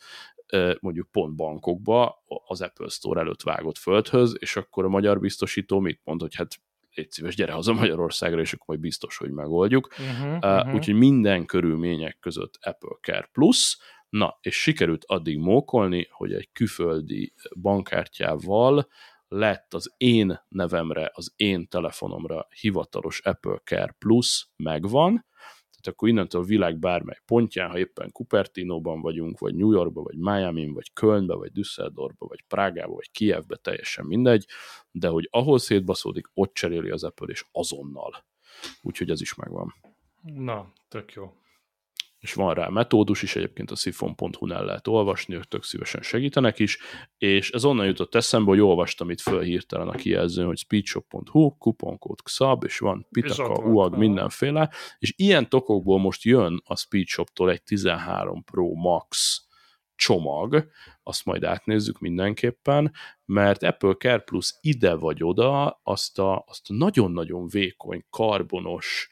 mondjuk pont bankokba, az Apple Store előtt vágott földhöz, és akkor a magyar biztosító mit mond, hogy hát légy szíves, gyere haza Magyarországra, és akkor majd biztos, hogy megoldjuk. Uh-huh, Uh, úgyhogy minden körülmények között Apple Care Plus, na, és sikerült addig mókolni, hogy egy külföldi bankkártyával lett az én nevemre, az én telefonomra hivatalos Apple Care Plus megvan, tehát akkor innentől a világ bármely pontján, ha éppen Cupertino-ban vagyunk, vagy New Yorkban, vagy Miami-n, vagy Kölnbe, vagy Düsseldorfba, vagy Prágába, vagy Kievbe, teljesen mindegy, de hogy ahol szétbaszódik, ott cseréli az Apple, és azonnal. Úgyhogy ez is megvan. Na, tök jó. És van rá metódus is, egyébként a sifon.hu-n el lehet olvasni, ők tök szívesen segítenek is, és ez onnan jutott eszembe, hogy olvastam itt föl hirtelen a kijelzőn, hogy speedshop.hu, kuponkód XAB, és van pitaka, ott uag, van. mindenféle, és ilyen tokokból most jön a Speedshoptól egy 13 Pro Max csomag, azt majd átnézzük mindenképpen, mert Apple Care Plus ide vagy oda azt a, azt a nagyon-nagyon vékony, karbonos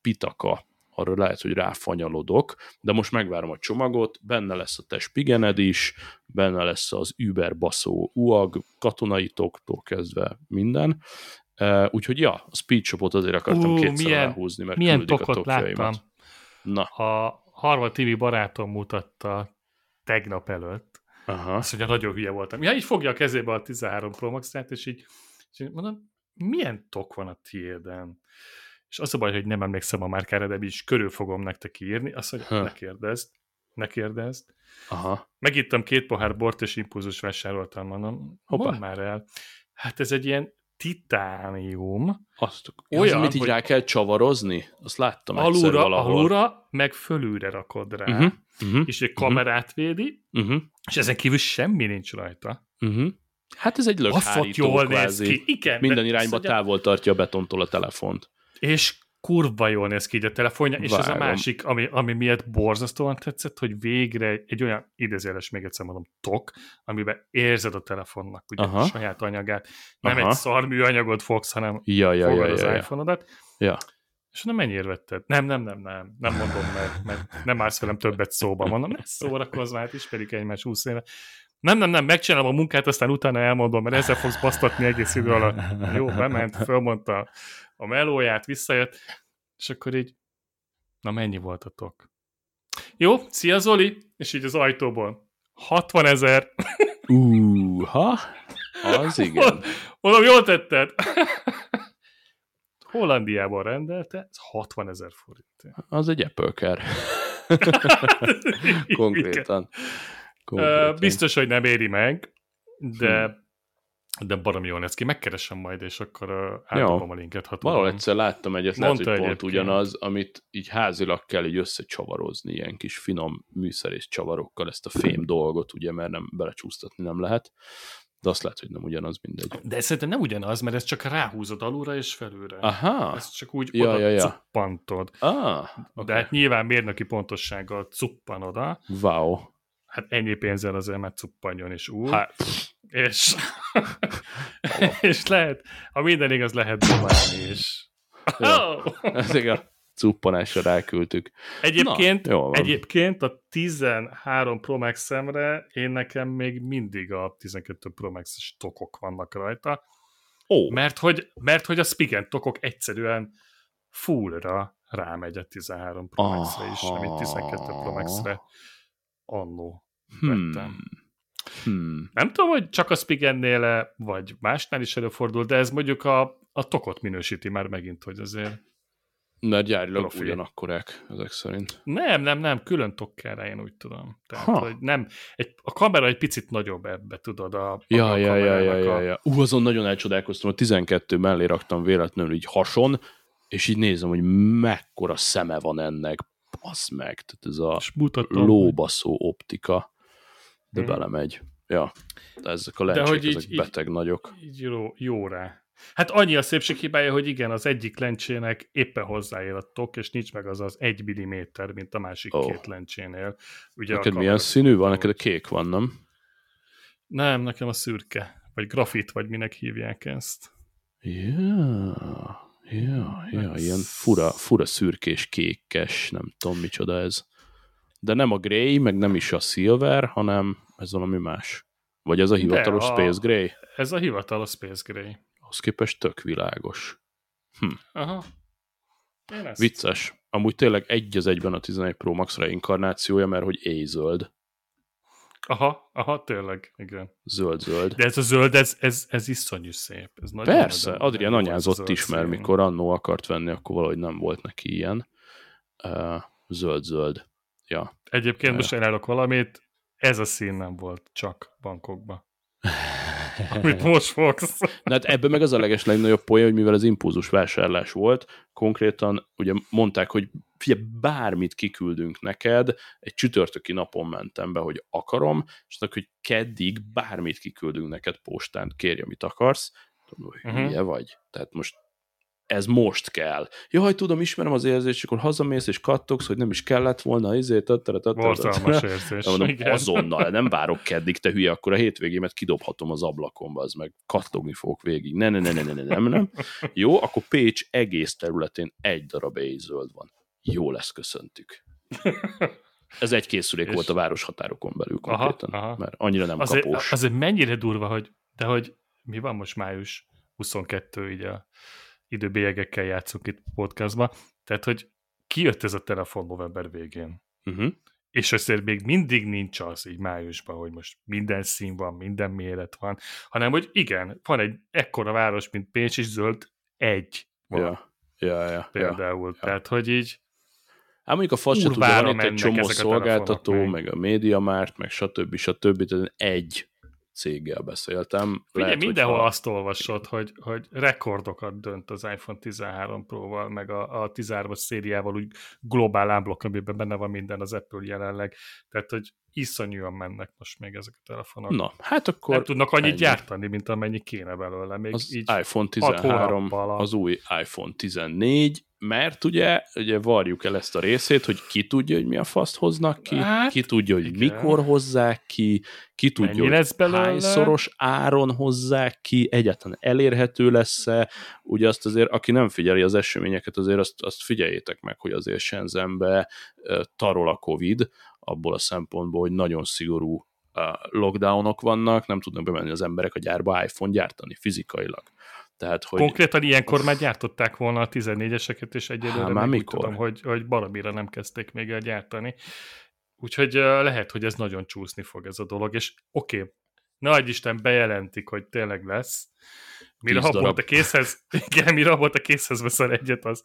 pitaka arra lehet, hogy ráfanyalodok, de most megvárom a csomagot, benne lesz a te spigened is, benne lesz az Uber baszó UAG, katonai toktól kezdve minden, Uh, úgyhogy ja, a Speed Shopot azért akartam Ú, kétszer milyen- ráhúzni, mert Milyen a tokot tokjaimat. láttam. Na, A Harvard TV barátom mutatta tegnap előtt. aha. Azt mondja, nagyon hülye voltam. Ja, így fogja a kezébe a 13 Pro Max-át, és így, és így mondom, milyen tok van a tiéden? És az a baj, hogy nem emlékszem a márkára, de is körül fogom nektek írni. Azt mondja, Ha. ne kérdezd, ne kérdezd. Aha. Megittem két pohár bort, és impulzus vásároltam, mondom, Hoppá. már el. Hát ez egy ilyen titánium, Azt, Olyan, az, amit így rá kell csavarozni? Azt láttam alulra, valahol. alulra, meg fölülre rakod rá, Uh-huh, uh-huh, és egy kamerát védi, uh-huh, és ezen kívül semmi nincs rajta. uh-huh. Hát ez egy lökhárító jól néz ki. Igen, Minden de irányba mondja- távol tartja a betontól a telefont. És kurva jól néz ki így a telefonja, és ez a másik, ami, ami miatt borzasztóan tetszett, hogy végre egy olyan idézőjeles, még egyszer mondom, tok, amiben érzed a telefonnak ugye, Aha. a saját anyagát. Nem Aha. egy szarmű anyagot fogsz, hanem Ja, ja, fogod ja, az ja, ja. iPhone-odat, ja. és nem mennyire vetted? Nem, nem, nem, nem, nem mondom meg, mert nem állsz velem többet szóba, mondom, ne szórakozz már, hát ismerjük egymás 20 éve. Nem, nem, nem, megcsinálom a munkát, aztán utána elmondom, mert ezzel fogsz basztatni egész idő alatt. Jó, bement, fölmondta a melóját, visszajött, és akkor így, na mennyi volt a tok? Jó, szia Zoli, és így az ajtóból. 60 ezer. Uh, ha? Az igen. Mondom, jól tetted. Hollandiában rendelte, ez 60 ezer forint. Az egy Apple Care. Igen. Konkrétan. Biztos, hogy nem éri meg, de, Hm. de baromi jól néz ki. Megkeresem majd, és akkor átadom a linket. Ha Valahol egyszer láttam egyet, lehet, hogy pont egyébként. ugyanaz, amit így házilag kell így összecsavarozni, ilyen kis finom műszerész csavarokkal ezt a fém dolgot, ugye, mert nem belecsúsztatni nem lehet, de azt lehet, hogy nem ugyanaz, mindegy. De szerintem nem ugyanaz, mert ez csak ráhúzod alulra és felülre. Aha, Ezt csak úgy Ja, oda ja, ja. cuppantod. ah, okay. De hát nyilván mérnöki pontossággal cuppan oda. wow. Hát ennyi pénzzel azért már cuppanjon is úgy. Hát, És, és lehet, ha minden igaz, lehet dobálni is. Ja. Oh! ezek a cuppanásra ráküldtük. Egyébként, Na, egyébként a 13 Pro max én nekem még mindig a 12 Pro Max tokok vannak rajta, Ó, mert hogy, mert hogy a Spigen tokok egyszerűen fullra rámegy a 13 Pro Max-re is, amit 12 Pro Max-re annó hmm. vettem. Hmm. Nem tudom, hogy csak a Spigennél vagy másnál is előfordul, de ez mondjuk a, a tokot minősíti már megint, hogy azért Mert gyárilag Profi. ugyanakkorák, ezek szerint. Nem, nem, nem, külön tok kell rá, én úgy tudom. Tehát, Ha. hogy nem, egy, a kamera egy picit nagyobb ebbe, tudod, a, a Ja, ja, ja, ja, ja, a- ja. Ú, azon nagyon elcsodálkoztam, a 12 mellé raktam véletlenül így hason, és így nézem, hogy mekkora szeme van ennek. Basz meg, tehát ez a lóbaszó optika, de Mhm. belemegy. Ja, de ezek a De lencsék, hogy így- ezek így- beteg nagyok. így jó, jó rá. Hát annyi a szépség hibája, hogy igen, az egyik lencsének éppen hozzáér a tok, és nincs meg az az egy milliméter, mint a másik oh. két lencsénél. Ugye Neked milyen színű van? Neked a kék van, nem? Nem, nekem a szürke, vagy grafit, vagy minek hívják ezt. Ja, ja, Ez- ilyen fura, fura szürkés kékes, nem tudom micsoda ez. De nem a grey, meg nem is a silver, hanem ez valami más. Vagy ez a hivatalos a- Space Gray? Ez a hivatalos Space Gray. Ahhoz képest tök világos. Aha. Én ezt. Vicces. Amúgy tényleg egy az egyben a 11 Pro Max reinkarnációja, mert hogy éjzöld. Aha, aha, tényleg, igen. Zöld-zöld. De ez a zöld, ez, ez, ez iszonyú szép. Ez nagyon Persze, nagyon- Adrián anyázott is, mert szín. mikor annó akart venni, akkor valahogy nem volt neki ilyen. Zöld-zöld. Ja. Egyébként most elárok valamit, ez a szín nem volt csak bankokban. amit most fogsz. Na hát ebben meg az a leges legnagyobb poén, hogy mivel az impulzus vásárlás volt, konkrétan ugye mondták, hogy figyelj, bármit kiküldünk neked, egy csütörtöki napon mentem be, hogy akarom, és akkor, hogy keddig bármit kiküldünk neked postán, kérj, amit akarsz, tudom, hogy uh-huh. vagy. Tehát most ez most kell. Jaj, tudom, ismerem az érzést, akkor hazamész és kattogsz, hogy nem is kellett volna, izé, Borzalmas érzés. Mondom, igen. azonnal, nem várok keddig, te hülye, akkor a hétvégémet kidobhatom az ablakomba, az meg kattogni fogok végig. Ne, ne, ne, ne, ne, ne, nem, nem. Jó, akkor Pécs egész területén egy darab zöld van. Jó lesz, köszöntük. Ez egy készülék és... volt a város határokon belül konkrétan, aha, aha. mert annyira nem azért, kapós. Azért mennyire durva, hogy, de hogy mi van most május 22 így a időbélyegekkel játszunk itt podcastban, tehát, hogy kijött ez a telefon november végén. Uh-huh. És azért még mindig nincs az így májusban, hogy most minden szín van, minden méret van, hanem hogy igen, van egy ekkora város, mint Pécs, és zöld egy van. Ja, ja, ja. Például. Ja, Tehát, hogy így Hát mondjuk a fasz se tudja, van itt egy csomó szolgáltató, meg a MediaMart, meg stb. stb. Tehát egy céggel beszéltem. Ugye Lehet, mindenhol hogyha... azt olvasod, hogy, hogy rekordokat dönt az iPhone 13 Pro-val, meg a, a 13-as szériával úgy globál ámblok, amiben benne van minden az Apple jelenleg. Tehát, hogy iszonyúan mennek most még ezek a telefonok. Na, hát akkor... Nem tudnak annyit ennyi. gyártani, mint amennyi kéne belőle. Még az így iPhone 13, az új iPhone 14, mert ugye, ugye varjuk el ezt a részét, hogy ki tudja, hogy mi a faszt hoznak ki, hát, ki tudja, hogy igen. mikor hozzák ki, ki tudja, Mennyi hogy lesz belőle? hányszoros áron hozzák ki, egyáltalán elérhető lesz-e, ugye azt azért, aki nem figyeli az eseményeket, azért azt, azt figyeljétek meg, hogy azért Shenzhenbe tarol a Covid, abból a szempontból, hogy nagyon szigorú lockdownok vannak, nem tudnak bemenni az emberek a gyárba iPhone gyártani fizikailag. Tehát, hogy... Konkrétan ilyenkor már gyártották volna a 14-eseket, és egyelőre Há, már mikor? tudom, hogy, hogy baromira nem kezdték még el gyártani. Úgyhogy lehet, hogy ez nagyon csúszni fog ez a dolog, és oké, okay, nagy Isten bejelentik, hogy tényleg lesz. Mire abból a készhez, igen, mire abból a készhez veszel egyet, az,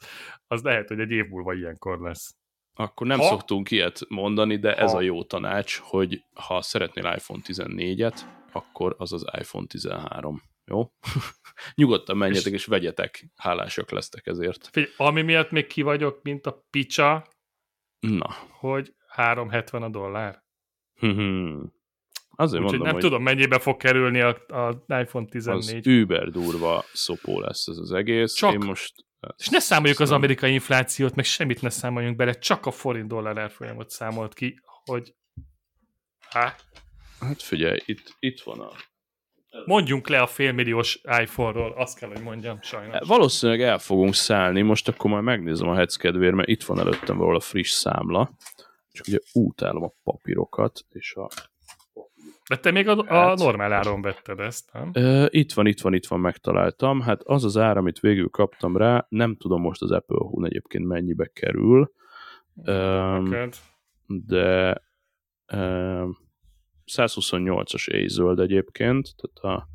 az lehet, hogy egy év múlva ilyenkor lesz. Akkor nem ha? szoktunk ilyet mondani, de ha? ez a jó tanács, hogy ha szeretnél iPhone 14-et, akkor az az iPhone 13. Jó? Nyugodtan menjetek és, és vegyetek, hálásak lesztek ezért. Figy, ami miatt még ki vagyok, mint a picsa, Na. hogy 370 a dollár. Azért Úgyhogy nem hogy tudom, mennyibe fog kerülni a, a iPhone 14. Az über durva szopó lesz ez az egész. Csak, Én most és ne számoljuk az amerikai inflációt, meg semmit ne számoljunk bele, csak a forint dollár árfolyamot számolt ki, hogy há? Hát figyelj, itt, itt van a Mondjunk le a félmilliós iPhone-ról, azt kell, hogy mondjam, sajnos. Valószínűleg el fogunk szállni, most akkor majd megnézem a hetsz kedvéért, mert itt van előttem valahol a friss számla, csak ugye útálom a papírokat, és a de te még a, a hát- normál áron vetted ezt, nem? Itt van, itt van, itt van, megtaláltam. Hát az az ár, amit végül kaptam rá, nem tudom most az Apple Hun egyébként mennyibe kerül, uh, de uh, 128-as éjzöld egyébként, tehát a,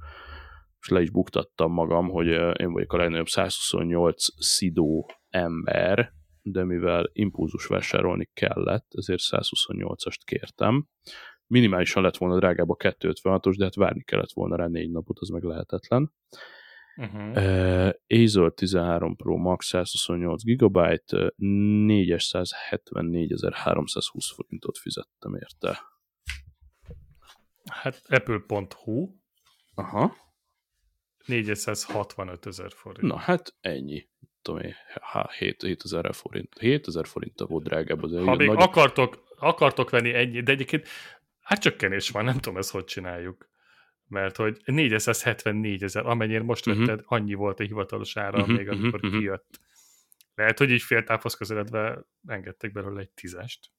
és le is buktattam magam, hogy én vagyok a legnagyobb 128 szidó ember, de mivel impulzus vásárolni kellett, ezért 128-ast kértem. Minimálisan lett volna drágább a 256-os, de hát várni kellett volna rá négy napot, az meg lehetetlen. Uh-huh. Uh, Azure 13 Pro Max 128 GB, 474.320 forintot fizettem érte. Hát Apple.hu. Aha. 465 ezer forint. Na hát ennyi. Tudom én, 7000 forint. 7000 forint volt drágább az Ha még nagy... akartok, akartok venni ennyi, de egyébként hát csökkenés van, nem tudom ezt hogy csináljuk. Mert hogy 474 ezer, amennyire most uh-huh. vetted, annyi volt a hivatalos ára, uh-huh, még amikor uh-huh, kijött. Lehet, hogy így fél távhoz közeledve engedtek belőle egy tízest.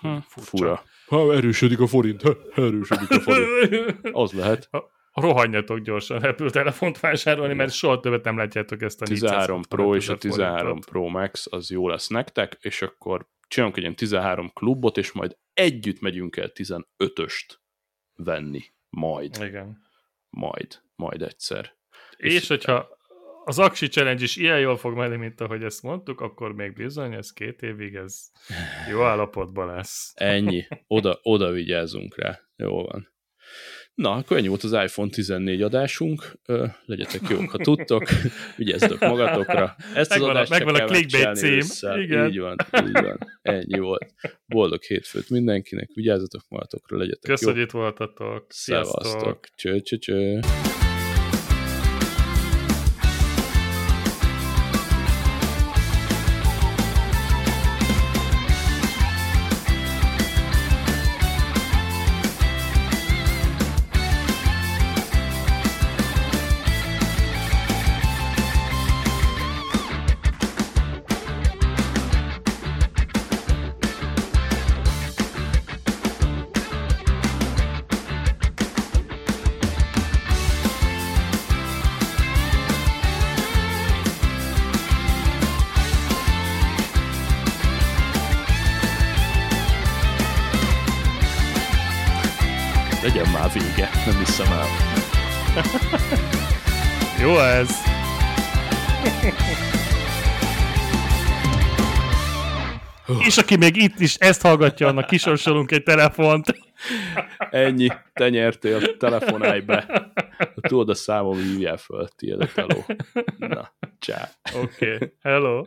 Ha, fura. Ha, erősödik a forint. Ha, erősödik a forint. Az lehet. Ha, rohanjatok gyorsan Apple telefont vásárolni, mert soha többet nem látjátok ezt a 13 Pro és a 13 forintot. Pro Max az jó lesz nektek, és akkor csinálunk egy ilyen 13 klubot, és majd együtt megyünk el 15-öst venni. Majd. Igen. Majd. Majd egyszer. És, és hogyha az Aksi Challenge is ilyen jól fog menni, mint ahogy ezt mondtuk, akkor még bizony, ez két évig, ez jó állapotban lesz. Ennyi. Oda, oda vigyázunk rá. Jó van. Na, akkor ennyi volt az iPhone 14 adásunk. Ö, legyetek jók, ha tudtok. Vigyázzatok magatokra. Ezt az Megvan a- adást csak megvan a clickbait cím. ősszel. Igen. Így van, így van. Ennyi volt. Boldog hétfőt mindenkinek. Vigyázzatok magatokra, legyetek Kösz, jók. hogy itt voltatok. Sziasztok. Szevasztok. Cső, cső, cső. Aki még itt is ezt hallgatja, annak kisorsolunk egy telefont. Ennyi. Te nyertél. Telefonálj be. Tudod a számom, hívjál föl. Tiéd a teló. Na, csá. Oké, okay. hello.